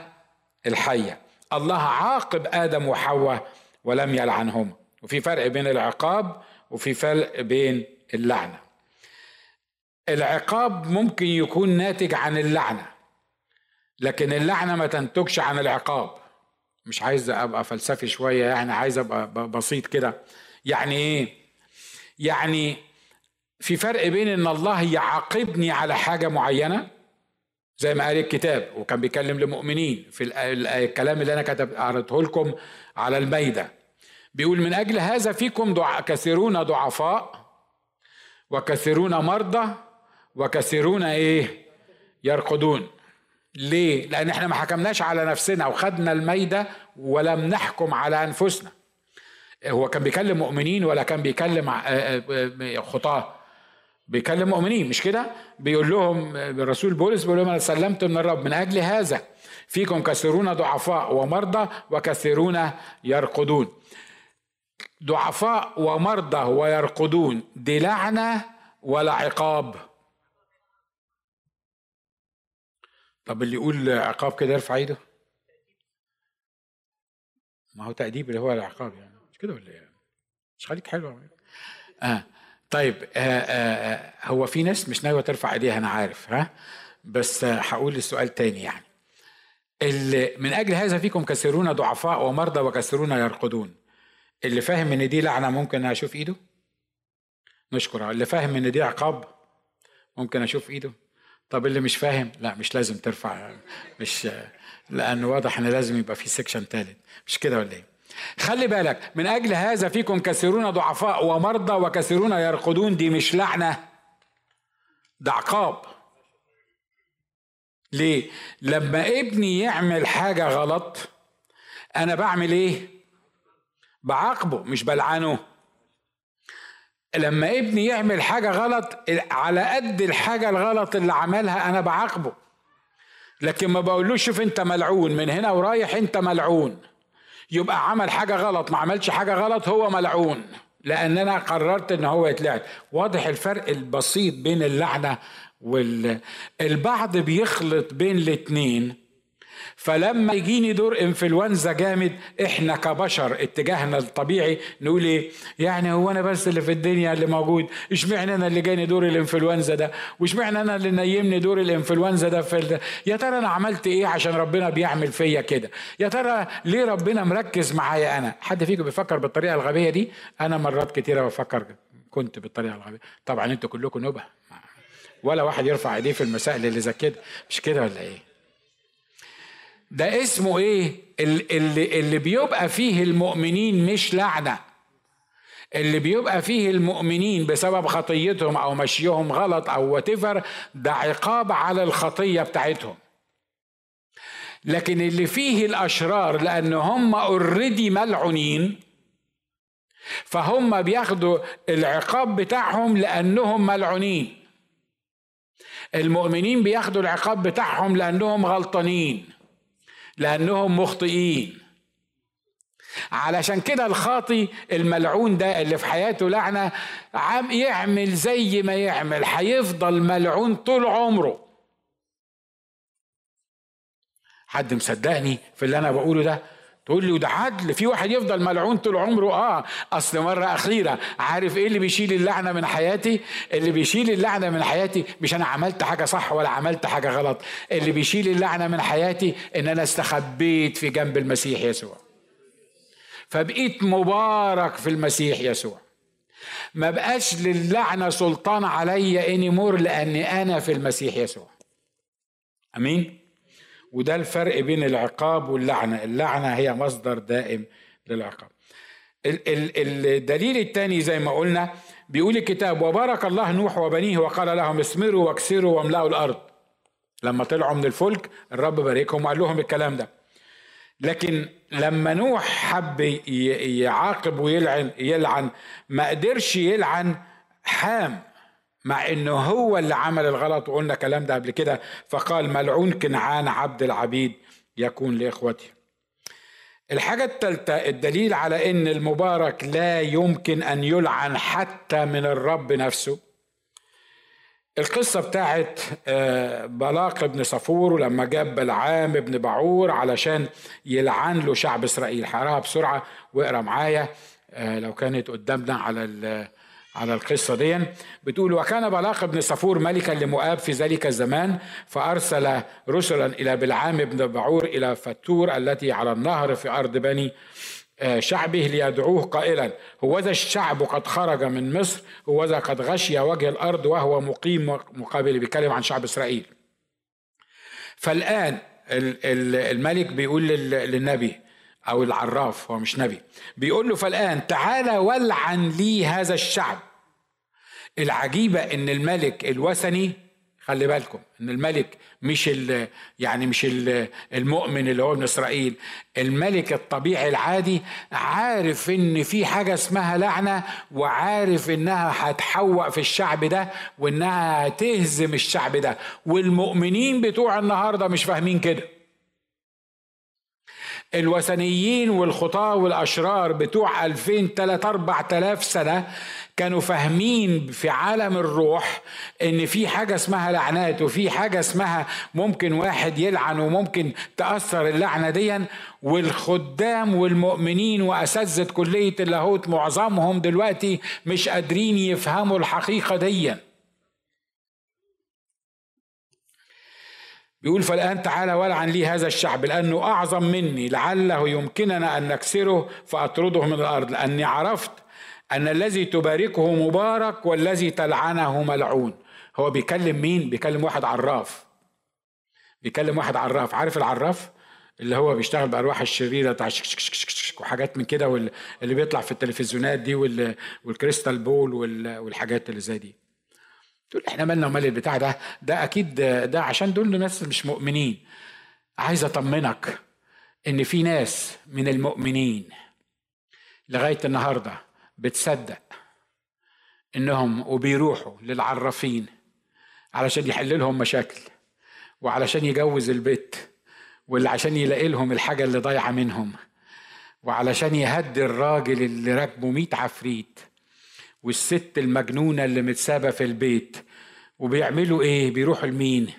الحية. الله عاقب آدم وحواء ولم يلعنهم. وفي فرق بين العقاب وفي فرق بين اللعنة. العقاب ممكن يكون ناتج عن اللعنة. لكن اللعنة ما تنتجش عن العقاب. مش عايز أبقى فلسفي شوية يعني عايز أبقى بسيط كده. يعني إيه؟ يعني في فرق بين إن الله يعاقبني على حاجة معينة زي ما قال الكتاب وكان بيكلم لمؤمنين في الكلام اللي أنا كتب قرأته لكم على الميدة. بيقول من أجل هذا فيكم دع... كثيرون ضعفاء وكثيرون مرضى وكثيرون إيه؟ يرقدون. ليه؟ لأن إحنا ما حكمناش على نفسنا وخدنا الميدة ولم نحكم على أنفسنا. هو كان بيكلم مؤمنين ولا كان بيكلم آه، آه، آه، خطاة؟ بيكلم مؤمنين مش كده؟ بيقول لهم الرسول بولس بيقول لهم أنا سلمت من الرب من أجل هذا فيكم كثيرون ضعفاء ومرضى وكثيرون يرقدون. ضعفاء ومرضى ويرقدون دي لعنة ولا عقاب؟ طب اللي يقول عقاب كده يرفع ايده؟ ما هو تأديب اللي هو العقاب يعني. مش كده ولا إيه؟ مش خليك حلو آه. طيب آه آه, آه، هو في ناس مش ناوية ترفع ايديها أنا عارف ها؟ بس هقول السؤال تاني يعني. اللي من أجل هذا فيكم كثيرون ضعفاء ومرضى وكثيرون يرقدون. اللي فاهم إن دي لعنة ممكن أشوف إيده؟ نشكر اللي فاهم إن دي عقاب ممكن أشوف إيده؟ طب اللي مش فاهم لا مش لازم ترفع مش لأنه واضح إن لازم يبقى في سكشن ثالث مش كده ولا إيه؟ خلي بالك من أجل هذا فيكم كثيرون ضعفاء ومرضى وكثيرون يرقدون دي مش لعنة ده عقاب. ليه؟ لما ابني يعمل حاجة غلط أنا بعمل إيه؟ بعاقبه مش بلعنه. لما ابني يعمل حاجة غلط على قد الحاجة الغلط اللي عملها أنا بعاقبه. لكن ما بقولوش شوف أنت ملعون من هنا ورايح أنت ملعون. يبقى عمل حاجة غلط ما عملش حاجة غلط هو ملعون. لأن أنا قررت إن هو يتلعن واضح الفرق البسيط بين اللعنة والبعض بيخلط بين الاتنين. فلما يجيني دور انفلونزا جامد إحنا كبشر اتجاهنا الطبيعي نقول إيه؟ يعني هو أنا بس اللي في الدنيا اللي موجود. إشمعنى أنا اللي جاني دور الانفلونزا ده؟ وإشمعنى أنا اللي نيمني دور الانفلونزا ده في ال... يا ترى أنا عملت إيه عشان ربنا بيعمل فيا كده؟ يا ترى ليه ربنا مركز معايا أنا؟ حد فيكم بيفكر بالطريقة الغبية دي؟ أنا مرات كتيرة بفكر كنت بالطريقة الغبية. طبعا أنتوا كلكم نبه ولا واحد يرفع إيديه في المسائل اللي زي كده. مش كده ولا إيه؟ ده اسمه إيه؟ اللي, اللي بيبقى فيه المؤمنين مش لعنة. اللي بيبقى فيه المؤمنين بسبب خطيتهم أو مشيهم غلط أو واتفر ده عقاب على الخطية بتاعتهم. لكن اللي فيه الأشرار لأن هم اوريدي ملعونين فهم بياخدوا العقاب بتاعهم لأنهم ملعونين. المؤمنين بياخدوا العقاب بتاعهم لأنهم غلطانين. لأنهم مخطئين. علشان كده الخاطي الملعون ده اللي في حياته لعنة عم يعمل زي ما يعمل هيفضل ملعون طول عمره. حد مصدقني في اللي أنا بقوله ده؟ تقول لي وده عدل في واحد يفضل ملعون طول عمره آه أصل مرة أخيرة عارف إيه اللي بيشيل اللعنة من حياتي؟ اللي بيشيل اللعنة من حياتي مش أنا عملت حاجة صح ولا عملت حاجة غلط اللي بيشيل اللعنة من حياتي إن أنا استخبيت في جنب المسيح يسوع. فبقيت مبارك في المسيح يسوع. ما بقاش للعنة سلطان عليا اني مور لأني أنا في المسيح يسوع. آمين؟ وده الفرق بين العقاب واللعنة. اللعنة هي مصدر دائم للعقاب. الدليل الثاني زي ما قلنا بيقول الكتاب وبارك الله نوح وبنيه وقال لهم اسمروا واكسروا واملأوا الأرض. لما طلعوا من الفلك الرب باركهم وقال لهم الكلام ده. لكن لما نوح حب يعاقب ويلعن يلعن ما قدرش يلعن حام. مع إنه هو اللي عمل الغلط وقلنا الكلام ده قبل كده فقال ملعون كنعان عبد العبيد يكون لاخوته الحاجة الثالثة الدليل على إن المبارك لا يمكن أن يلعن حتى من الرب نفسه. القصة بتاعت آه، بلاق بن صفور لما جاب بلعام بن بعور علشان يلعن له شعب إسرائيل. حراها بسرعة واقرأ معايا آه، لو كانت قدامنا على على القصة دي. بتقول وكان بلاق بن صفور ملكا لمؤاب في ذلك الزمان فأرسل رسلا إلى بلعام بن بعور إلى فتور التي على النهر في أرض بني آه، شعبه ليدعوه قائلا هوذا الشعب قد خرج من مصر هوذا قد غشي وجه الأرض وهو مقيم مقابل بيتكلم عن شعب إسرائيل. فالآن الملك بيقول للنبي أو العراف هو مش نبي بيقول له فالآن تعالى ولعن لي هذا الشعب العجيبة إن الملك الوثني خلي بالكم إن الملك مش ال يعني مش ال المؤمن اللي هو من إسرائيل الملك الطبيعي العادي عارف إن في حاجة اسمها لعنة وعارف إنها هتحوق في الشعب ده وإنها هتهزم الشعب ده والمؤمنين بتوع النهارده مش فاهمين كده. الوثنيين والخطاة والأشرار بتوع 2000 3 4000 سنة كانوا فاهمين في عالم الروح إن في حاجة اسمها لعنات وفي حاجة اسمها ممكن واحد يلعن وممكن تأثر اللعنة دي والخدام والمؤمنين وأساتذة كلية اللاهوت معظمهم دلوقتي مش قادرين يفهموا الحقيقة دي بيقول فالآن تعالى ولعن لي هذا الشعب لأنه أعظم مني لعله يمكننا أن نكسره فأطرده من الأرض لأني عرفت أن الذي تباركه مبارك والذي تلعنه ملعون. هو بيكلم مين؟ بيكلم واحد عراف. بيكلم واحد عراف. عارف العراف؟ اللي هو بيشتغل بأرواح الشريرة بتاع وحاجات من كده واللي بيطلع في التلفزيونات دي والكريستال بول والحاجات اللي زي دي. تقول إحنا مالنا ومال البتاع ده؟ ده أكيد ده عشان دول ناس مش مؤمنين. عايز أطمنك إن في ناس من المؤمنين لغاية النهارده بتصدق إنهم وبيروحوا للعرافين علشان يحل لهم مشاكل وعلشان يجوز البيت واللي عشان يلاقي لهم الحاجة اللي ضايعة منهم وعلشان يهدي الراجل اللي راكبه ميت عفريت والست المجنونة اللي متسابة في البيت وبيعملوا إيه؟ بيروحوا لمين؟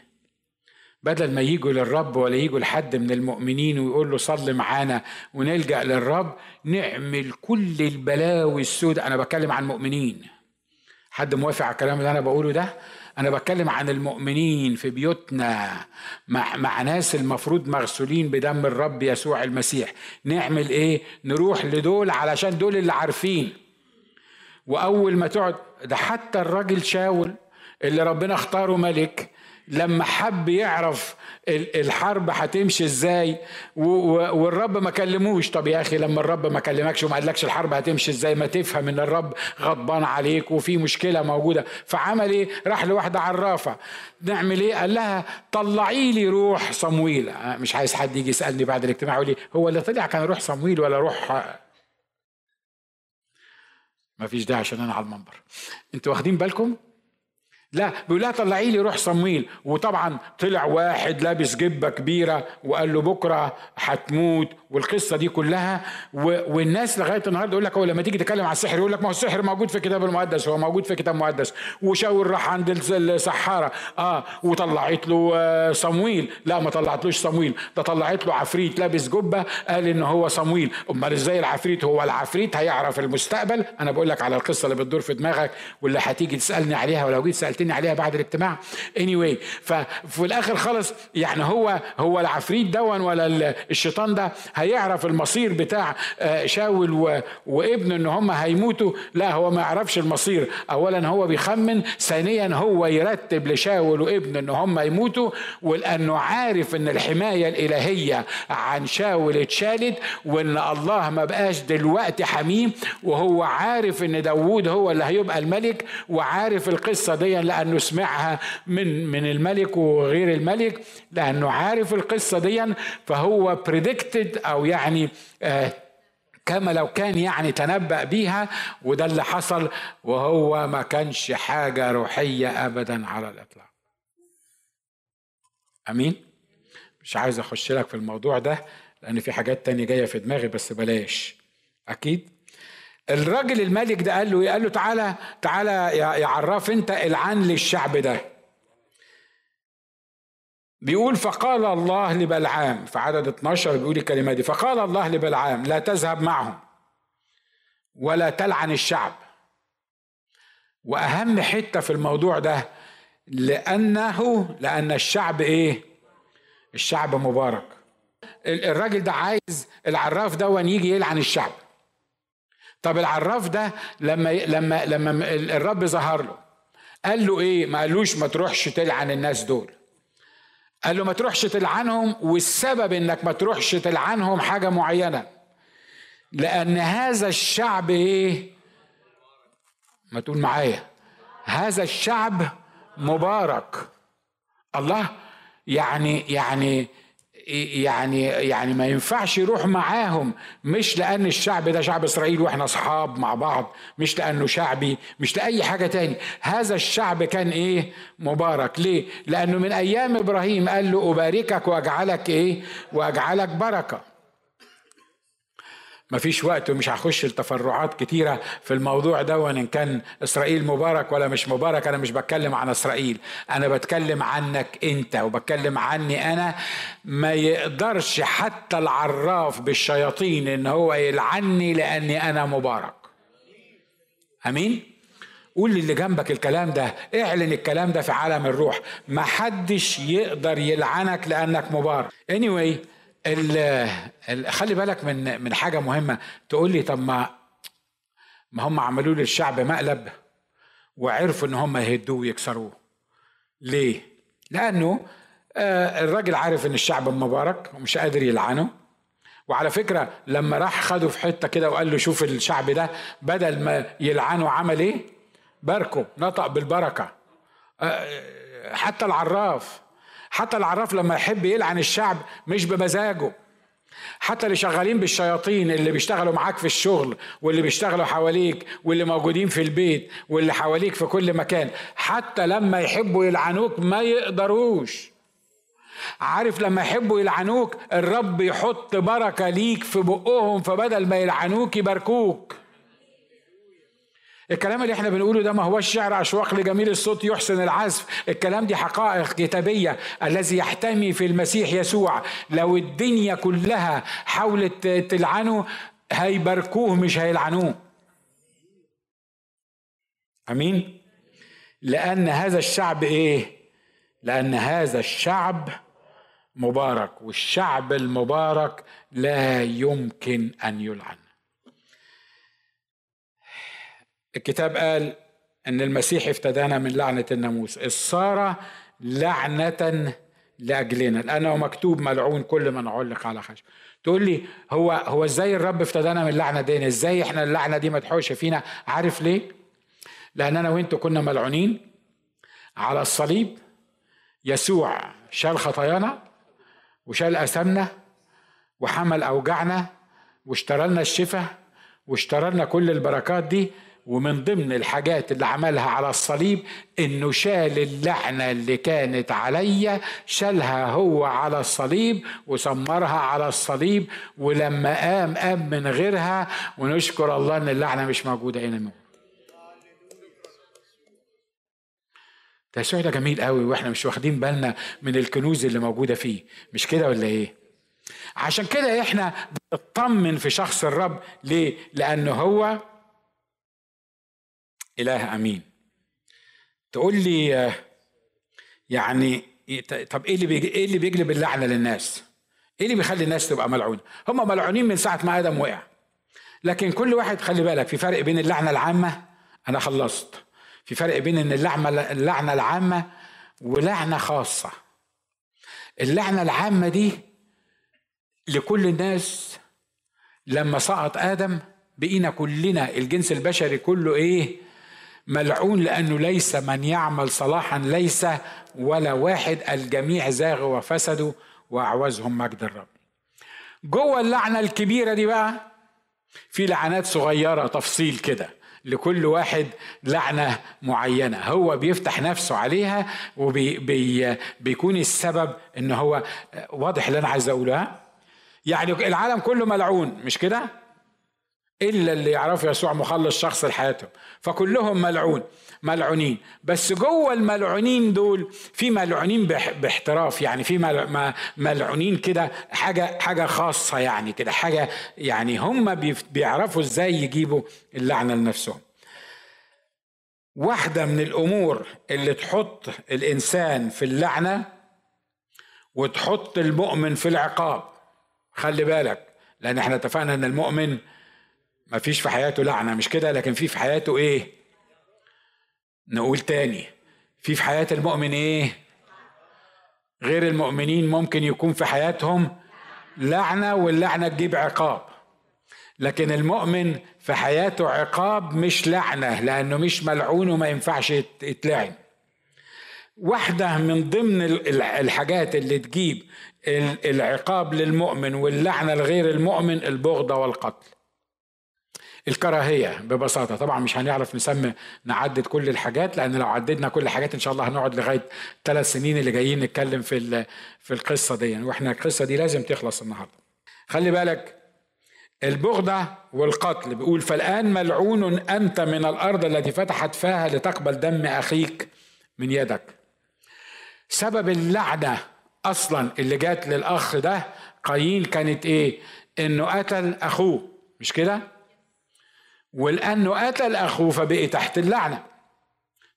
بدل ما يجوا للرب ولا يجوا لحد من المؤمنين ويقول له صل معانا ونلجأ للرب نعمل كل البلاوي السوداء. أنا بتكلم عن مؤمنين حد موافق على الكلام اللي أنا بقوله ده؟ أنا بتكلم عن المؤمنين في بيوتنا مع, مع ناس المفروض مغسولين بدم الرب يسوع المسيح. نعمل إيه؟ نروح لدول علشان دول اللي عارفين. وأول ما تقعد ده حتى الراجل شاول اللي ربنا اختاره ملك لما حب يعرف الحرب هتمشي إزاي والرب ما كلموش. طب يا أخي لما الرب ما كلمكش وما قالكش الحرب هتمشي إزاي ما تفهم إن الرب غضبان عليك وفي مشكلة موجودة. فعمل إيه؟ راح لواحدة عرافة. نعمل إيه؟ قال لها طلعي لي روح صمويل. آه، مش عايز حد يجي يسألني بعد الاجتماع يقول لي هو اللي طلع كان روح صمويل ولا روح؟ ما فيش ده عشان أنا على المنبر. أنتوا واخدين بالكم؟ لا بيقول لها طلعي لي روح صمويل وطبعا طلع واحد لابس جبة كبيرة وقال له بكرة هتموت والقصة دي كلها. والناس لغاية النهارده يقول لك هو لما تيجي تتكلم على السحر يقول لك ما هو السحر موجود في الكتاب المقدس هو موجود في الكتاب المقدس وشاور راح عند السحارة. آه وطلعت له آه، صمويل. لا ما طلعتلوش صمويل. ده طلعت له عفريت لابس جبة قال إن هو صمويل. أمال إزاي العفريت؟ هو العفريت هيعرف المستقبل؟ أنا بقول لك على القصة اللي بتدور في دماغك واللي هتيجي تسألني عليها ولو جيت سالتني عليها بعد الاجتماع. Anyway ففي الآخر خالص يعني هو هو العفريت دون ولا الشيطان ده هيعرف المصير بتاع آه، شاول وابنه إن هم هيموتوا. لا هو ما يعرفش المصير. اولا هو بيخمن ثانيا هو يرتب لشاول وابنه إن هم يموتوا. ولأنه عارف إن الحماية الإلهية عن شاول اتشالت وإن الله ما بقاش دلوقتي حميم. وهو عارف إن داوود هو اللي هيبقى الملك وعارف القصة دي لأنه سمعها من من الملك وغير الملك لأنه عارف القصة دي فهو بريدكتد أو يعني آه كما لو كان يعني تنبأ بيها وده اللي حصل وهو ما كانش حاجة روحية أبدا على الإطلاق. أمين؟ مش عايز أخش لك في الموضوع ده لأن في حاجات تانية جاية في دماغي بس بلاش. أكيد؟ الراجل الملك ده قال له إيه؟ قال له تعالى تعالى يا عراف أنت العن للشعب ده. بيقول فقال الله لبلعام في عدد 12 بيقول الكلمة دي فقال الله لبلعام لا تذهب معهم ولا تلعن الشعب. وأهم حتة في الموضوع ده لأنه لأن الشعب إيه؟ الشعب مبارك. الراجل ده عايز العراف ده يجي يلعن الشعب. طب العراف ده لما لما لما الرب ظهر له قال له إيه؟ ما قالوش ما تروحش تلعن الناس دول. قال له ما تروحش تلعنهم والسبب إنك ما تروحش تلعنهم حاجة معينة. لأن هذا الشعب إيه؟ ما تقول معايا. هذا الشعب مبارك. الله؟ يعني يعني يعني يعني ما ينفعش يروح معاهم مش لأن الشعب ده شعب إسرائيل وإحنا أصحاب مع بعض مش لأنه شعبي مش لأي حاجة تاني. هذا الشعب كان إيه؟ مبارك. ليه؟ لأنه من أيام إبراهيم قال له أباركك وأجعلك إيه؟ وأجعلك بركة. مفيش وقت ومش هخش التفرعات كتيرة في الموضوع ده وإن كان إسرائيل مبارك ولا مش مبارك أنا مش بتكلم عن إسرائيل. أنا بتكلم عنك أنت وبتكلم عني أنا. ما يقدرش حتى العراف بالشياطين إن هو يلعني لأني أنا مبارك. أمين؟ قول للي جنبك الكلام ده. اعلن الكلام ده في عالم الروح. ما حدش يقدر يلعنك لأنك مبارك. Anyway خلي بالك من من حاجة مهمة. تقول لي طب ما ما هم عملوا للشعب مقلب وعرفوا إن هم يهدوه ويكسروه. ليه؟ لأنه آه الراجل عارف إن الشعب مبارك ومش قادر يلعنه. وعلى فكرة لما راح خده في حتة كده وقال له شوف الشعب ده بدل ما يلعنه عمل إيه؟ باركه نطق بالبركة. آه حتى العراف. حتى العراف لما يحب يلعن الشعب مش بمزاجه. حتى اللي شغالين بالشياطين اللي بيشتغلوا معاك في الشغل واللي بيشتغلوا حواليك واللي موجودين في البيت واللي حواليك في كل مكان حتى لما يحبوا يلعنوك ما يقدروش. عارف لما يحبوا يلعنوك الرب يحط بركة ليك في بقهم فبدل ما يلعنوك يباركوك. الكلام اللي إحنا بنقوله ده ما هو الشعر أشواق لجميل الصوت يحسن العزف. الكلام دي حقائق كتابية. الذي يحتمي في المسيح يسوع. لو الدنيا كلها حاولت تلعنه هيباركوه مش هيلعنوه. أمين؟ لأن هذا الشعب إيه؟ لأن هذا الشعب مبارك. والشعب المبارك لا يمكن أن يلعن. الكتاب قال إن المسيح افتدانا من لعنة الناموس. الصار لعنة لأجلنا. لأنه مكتوب ملعون كل من علق على خشب. تقول لي هو هو إزاي الرب افتدانا من اللعنه دي إزاي إحنا اللعنة دي مدحوشه فينا؟ عارف ليه؟ لأن أنا وأنتوا كنا ملعونين على الصليب. يسوع شال خطايانا وشال اثامنا وحمل اوجعنا واشترى لنا الشفاء واشترى لنا كل البركات دي. ومن ضمن الحاجات اللي عملها على الصليب إنه شال اللعنه اللي كانت عليا شالها هو على الصليب وسمرها على الصليب ولما قام قام من غيرها ونشكر الله إن اللعنه مش موجودة هنا تيسوع ده جميل قوي وإحنا مش واخدين بالنا من الكنوز اللي موجودة فيه. مش كده ولا إيه؟ عشان كده إحنا بنطمن في شخص الرب. ليه؟ لأنه هو إله أمين. تقول لي يعني طب إيه اللي إيه اللي بيجلب اللعنة للناس؟ إيه اللي بيخلي الناس تبقى ملعونة؟ هم ملعونين من ساعة ما آدم وقع. لكن كل واحد خلي بالك في فرق بين اللعنة العامة أنا خلصت. في فرق بين إن اللعنه اللعنة العامة ولعنة خاصة. اللعنة العامة دي لكل الناس لما سقط آدم بقينا كلنا الجنس البشري كله إيه؟ ملعون لأنه ليس من يعمل صلاحا ليس ولا واحد الجميع زاغوا وفسدوا وأعوزهم مجد الرب. جوه اللعنة الكبيرة دي بقى في لعنات صغيرة تفصيل كده لكل واحد لعنة معينة. هو بيفتح نفسه عليها وبيكون وبي السبب إن هو واضح اللي أنا عايز أقوله يعني العالم كله ملعون مش كده؟ إلا اللي يعرفوا يسوع مخلص شخص لحياتهم. فكلهم ملعون ملعونين. بس جوه الملعونين دول في ملعونين باحتراف. يعني في ملعونين كده حاجة حاجة خاصة يعني كده حاجة يعني هم بيعرفوا إزاي يجيبوا اللعنة لنفسهم. واحدة من الأمور اللي تحط الإنسان في اللعنة وتحط المؤمن في العقاب. خلي بالك لأن إحنا اتفقنا إن المؤمن ما فيش في حياته. لعنه مش كده لكن في في حياته إيه؟ نقول تاني. في في حياة المؤمن إيه؟ غير المؤمنين ممكن يكون في حياتهم لعنة واللعنة تجيب عقاب. لكن المؤمن في حياته عقاب مش لعنة لأنه مش ملعون وما ينفعش يتلعن. واحدة من ضمن الحاجات اللي تجيب العقاب للمؤمن واللعنة لغير المؤمن البغضة والقتل. الكراهية ببساطة. طبعا مش هنعرف نسمي نعدد كل الحاجات لأن لو عددنا كل الحاجات إن شاء الله هنقعد لغاية ثلاث سنين اللي جايين نتكلم في في القصة دي. يعني وإحنا القصة دي لازم تخلص النهاردة. خلي بالك البغضة والقتل بيقول فالآن ملعون أنت من الأرض التي فتحت فاها لتقبل دم أخيك من يدك. سبب اللعنة أصلا اللي جات للأخ ده قايين كانت إيه؟ إنه قتل أخوه. مش كده؟ ولأنه قتل اخوه فبقي تحت اللعنة.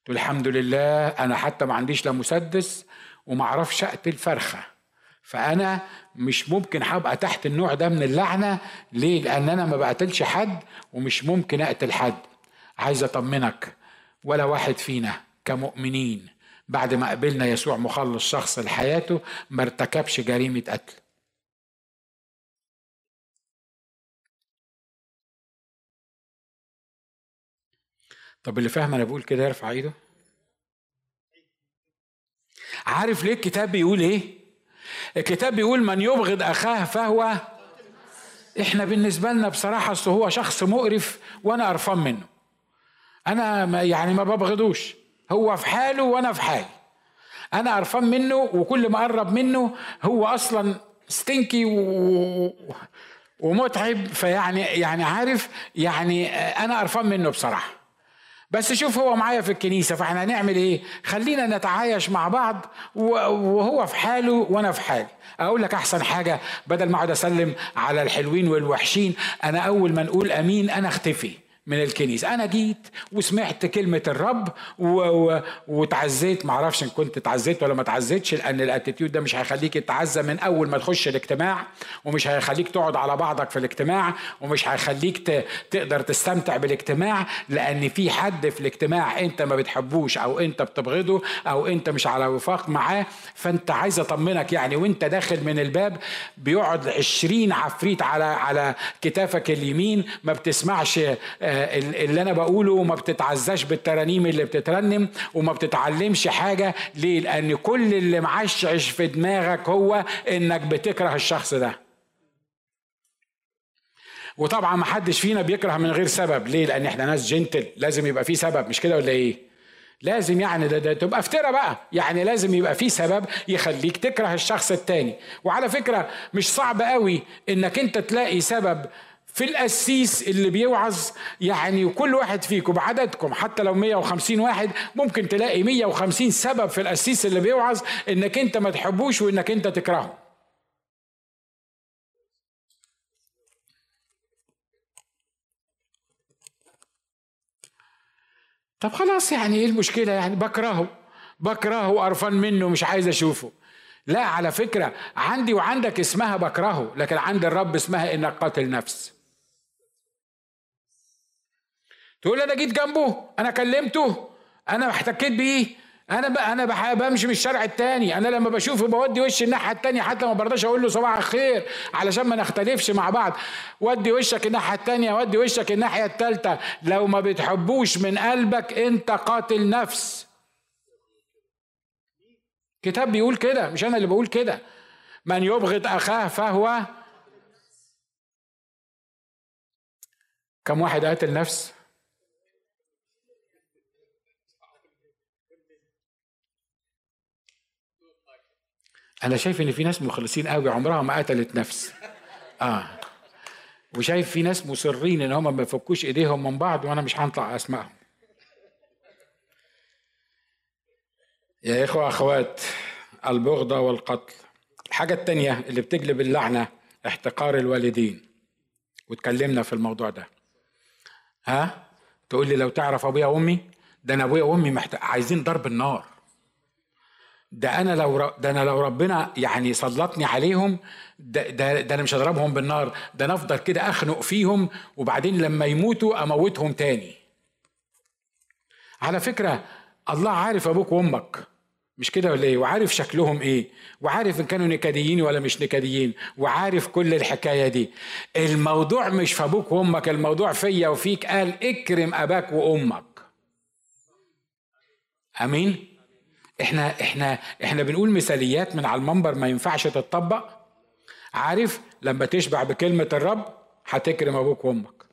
تقول الحمد لله أنا حتى ما عنديش لا مسدس وما أعرفش أقتل فرخة. فأنا مش ممكن هبقى تحت النوع ده من اللعنة. ليه؟ لأن أنا ما بقتلش حد ومش ممكن أقتل حد. عايز أطمنك ولا واحد فينا كمؤمنين بعد ما قبلنا يسوع مخلص شخص لحياته ما ارتكبش جريمة قتل. طب اللي فاهم أنا بقول كده يرفع ايده. عارف ليه الكتاب بيقول إيه؟ الكتاب بيقول من يبغض اخاه فهو إحنا بالنسبة لنا بصراحة اصل هو شخص مقرف وأنا قرفان منه. أنا ما يعني ما ببغضوش. هو في حاله وأنا في حالي. أنا قرفان منه وكل ما اقرب منه هو أصلا ستينكي و... ومتعب. فيعني يعني عارف يعني أنا قرفان منه بصراحة. بس شوف هو معايا في الكنيسة فإحنا هنعمل إيه؟ خلينا نتعايش مع بعض وهو في حاله وأنا في حالي. أقول لك أحسن حاجة بدل ما أقعد أسلم على الحلوين والوحشين أنا أول ما نقول أمين أنا أختفي. من الكنيسة. أنا جيت وسمعت كلمة الرب و... و... وتعزيت. معرفش إن كنت تعزيت ولا ما تعزيتش لأن الأتيتيود ده مش هيخليك تتعزى من أول ما تخش الاجتماع ومش هيخليك تقعد على بعضك في الاجتماع ومش هيخليك ت... تقدر تستمتع بالاجتماع لأن في حد في الاجتماع أنت ما بتحبوش أو أنت بتبغضه أو أنت مش على وفاق معاه فأنت عايز أطمنك يعني. وأنت داخل من الباب بيقعد عشرين عفريت على على كتافك اليمين ما بتسمعش آه، اللي أنا بقوله وما بتتعزاش بالترانيم اللي بتترنم وما بتتعلمش حاجة. ليه؟ لأن كل اللي معشعش في دماغك هو إنك بتكره الشخص ده. وطبعا ما حدش فينا بيكره من غير سبب. ليه؟ لأن إحنا ناس جنتل. لازم يبقى في سبب. مش كده ولا إيه؟ لازم يعني ده, ده تبقى افترى بقى. يعني لازم يبقى في سبب يخليك تكره الشخص التاني. وعلى فكرة مش صعب قوي إنك أنت تلاقي سبب في القسيس اللي بيوعظ يعني كل واحد فيكم بعددكم حتى لو 150 واحد ممكن تلاقي 150 سبب في القسيس اللي بيوعظ إنك أنت ما تحبوش وإنك أنت تكرهه. طب خلاص يعني إيه المشكلة؟ يعني بكرهه بكرهه وقرفان منه مش عايز أشوفه. لا على فكرة عندي وعندك اسمها بكرهه لكن عند الرب اسمها إنك قاتل نفس. تقول أنا جيت جنبه أنا كلمته أنا احتكيت بيه أنا أنا بمشي من الشارع التاني. أنا لما بشوفه بودي وشي الناحية التانية حتى ما برضاش أقول له صباح الخير علشان ما نختلفش مع بعض. ودي وشك الناحية التانية ودي وشك الناحية التالتة. لو ما بتحبوش من قلبك أنت قاتل نفس. كتاب بيقول كده مش أنا اللي بقول كده. من يبغض أخاه فهو كم واحد قاتل نفس؟ أنا شايف إن في ناس مخلصين قوي عمرها ما قتلت نفس. آه. وشايف في ناس مصرين إن هم ما يفكوش إيديهم من بعض وأنا مش هنطلع أسمائهم. يا إخوة أخوات البغضة والقتل. الحاجة التانية اللي بتجلب اللعنة احتقار الوالدين. واتكلمنا في الموضوع ده. ها؟ تقول لي لو تعرف أبويا وأمي؟ ده أنا أبويا وأمي محتاج عايزين ضرب النار. ده أنا لو ده أنا لو ربنا يعني سلطني عليهم ده, ده, ده أنا مش هضربهم بالنار ده أنا أفضل كده أخنق فيهم وبعدين لما يموتوا أموتهم تاني. على فكرة الله عارف أبوك وأمك مش كده ولا إيه؟ وعارف شكلهم إيه؟ وعارف إن كانوا نكديين ولا مش نكديين؟ وعارف كل الحكاية دي. الموضوع مش في أبوك وأمك الموضوع فيا وفيك. قال اكرم أباك وأمك. آمين؟ إحنا إحنا إحنا بنقول مثاليات من على المنبر ما ينفعش تتطبق. عارف لما تشبع بكلمة الرب هتكرم أبوك وأمك.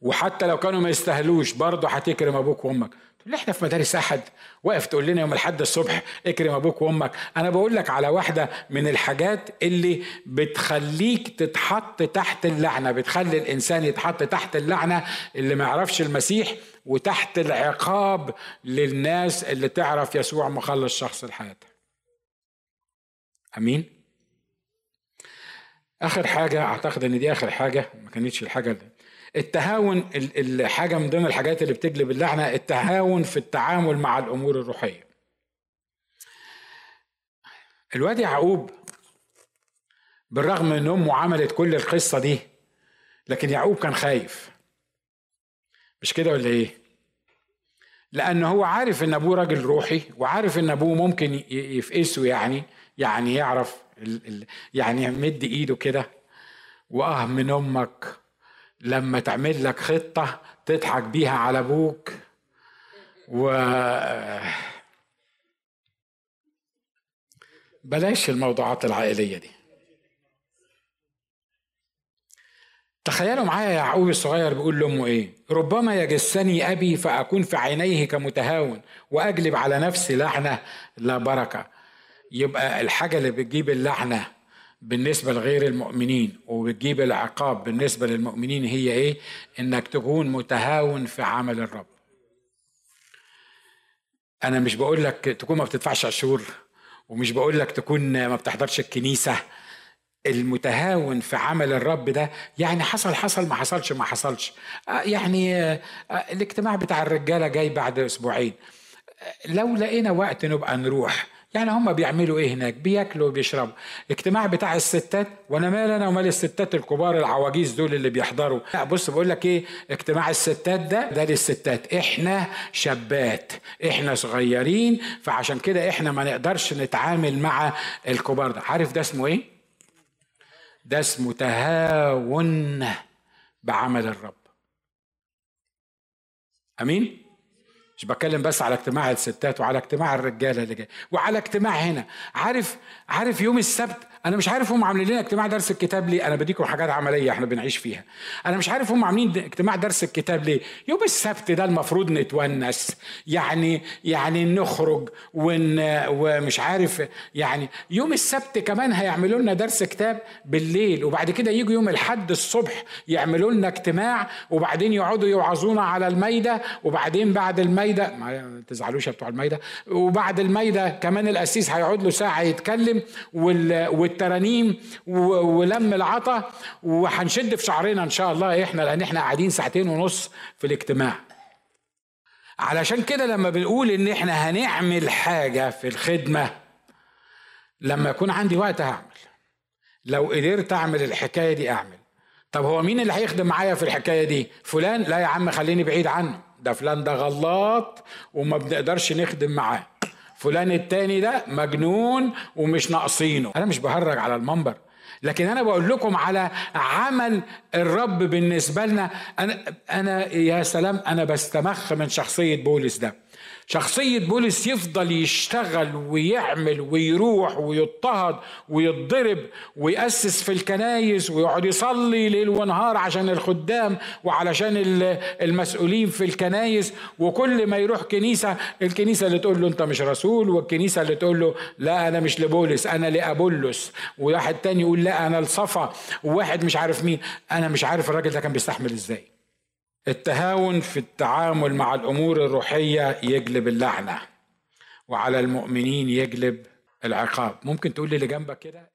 وحتى لو كانوا ما يستاهلوش برضه هتكرم أبوك وأمك. تقول إحنا في مدارس أحد؟ واقف تقول لنا يوم الأحد الصبح اكرم أبوك وأمك. أنا بقول لك على واحدة من الحاجات اللي بتخليك تتحط تحت اللعنة بتخلي الإنسان يتحط تحت اللعنة اللي ما يعرفش المسيح وتحت العقاب للناس اللي تعرف يسوع مخلص شخص لحياتها أمين؟ آخر حاجة أعتقد إن دي آخر حاجة. ما كانتش الحاجة. التهاون الحاجة من ضمن الحاجات اللي بتجلب اللعنه التهاون في التعامل مع الأمور الروحية. الواد يعقوب بالرغم إن أمه عملت كل القصة دي لكن يعقوب كان خايف. مش كده ولا إيه؟ لأن هو عارف إن أبوه راجل روحي وعارف إن أبوه ممكن يفقسه يعني يعني يعرف يعني يمد إيده كده وأه من أمك. لما تعمل لك خطة تضحك بيها على أبوك و بلاش الموضوعات العائلية دي. تخيلوا معايا يعقوب الصغير بيقول لأمه إيه؟ ربما يجسني أبي فأكون في عينيه كمتهاون وأجلب على نفسي لعنه لا بركة. يبقى الحاجة اللي بتجيب اللعنه بالنسبة لغير المؤمنين وبتجيب العقاب بالنسبة للمؤمنين هي إيه؟ إنك تكون متهاون في عمل الرب. أنا مش بقول لك تكون ما بتدفعش عشور ومش بقول لك تكون ما بتحضرش الكنيسة. المتهاون في عمل الرب ده يعني حصل حصل ما حصلش ما حصلش. آه، يعني آه، آه، الاجتماع بتاع الرجالة جاي بعد أسبوعين. لو لقينا وقت نبقى نروح يعني هم بيعملوا إيه هناك؟ بياكلوا وبيشربوا. اجتماع بتاع الستات وأنا مال أنا ومال الستات الكبار العواجيز دول اللي بيحضروا. لا بص بقول لك إيه؟ اجتماع الستات ده ده للستات. إحنا شابات إحنا صغيرين فعشان كده إحنا ما نقدرش نتعامل مع الكبار ده. عارف ده اسمه إيه؟ ده اسمه تهاون بعمل الرب. أمين؟ مش بتكلم بس على اجتماع الستات وعلى اجتماع الرجالة اللي جاي وعلى اجتماع هنا. عارف عارف يوم السبت أنا مش عارف هم عاملين لنا اجتماع درس الكتاب ليه. أنا بديكم حاجات عملية إحنا بنعيش فيها. أنا مش عارف هم عاملين اجتماع درس الكتاب ليه. يوم السبت ده المفروض نتونس. يعني يعني نخرج ون ومش عارف يعني يوم السبت كمان هيعملوا لنا درس كتاب بالليل. وبعد كده يجوا يوم الحد الصبح يعملوا لنا اجتماع. وبعدين يقعدوا يوعظونا على المايده وبعدين بعد المايده ما تزعلوش يا بتوع المايده وبعد المايده كمان القسيس هيقعد له ساعة يتكلم. وال والترانيم ولم العطا وهنشد في شعرنا إن شاء الله إحنا لأن إحنا قاعدين ساعتين ونص في الاجتماع. علشان كده لما بنقول إن إحنا هنعمل حاجة في الخدمة لما يكون عندي وقت هعمل. لو قدرت أعمل الحكاية دي أعمل. طب هو مين اللي هيخدم معايا في الحكاية دي؟ فلان؟ لا يا عم خليني بعيد عنه. ده فلان ده غلاط وما بنقدرش نخدم معاه. فلان التاني ده مجنون ومش ناقصينه. أنا مش بهرج على المنبر لكن أنا بقول لكم على عمل الرب بالنسبة لنا. أنا أنا يا سلام أنا بستمخ من شخصية بولس ده. شخصية بولس يفضل يشتغل ويعمل ويروح ويضطهد ويتضرب ويأسس في الكنايس ويقعد يصلي ليل ونهار عشان الخدام وعلشان المسؤولين في الكنايس. وكل ما يروح كنيسة الكنيسة اللي تقول له أنت مش رسول والكنيسة اللي تقول له لا أنا مش لبولس أنا لأبولس. وواحد تاني يقول لا أنا لصفا. وواحد مش عارف مين أنا مش عارف الراجل ده كان بيستحمل إزاي. التهاون في التعامل مع الأمور الروحية يجلب اللعنة وعلى المؤمنين يجلب العقاب. ممكن تقول لي اللي جنبك كده؟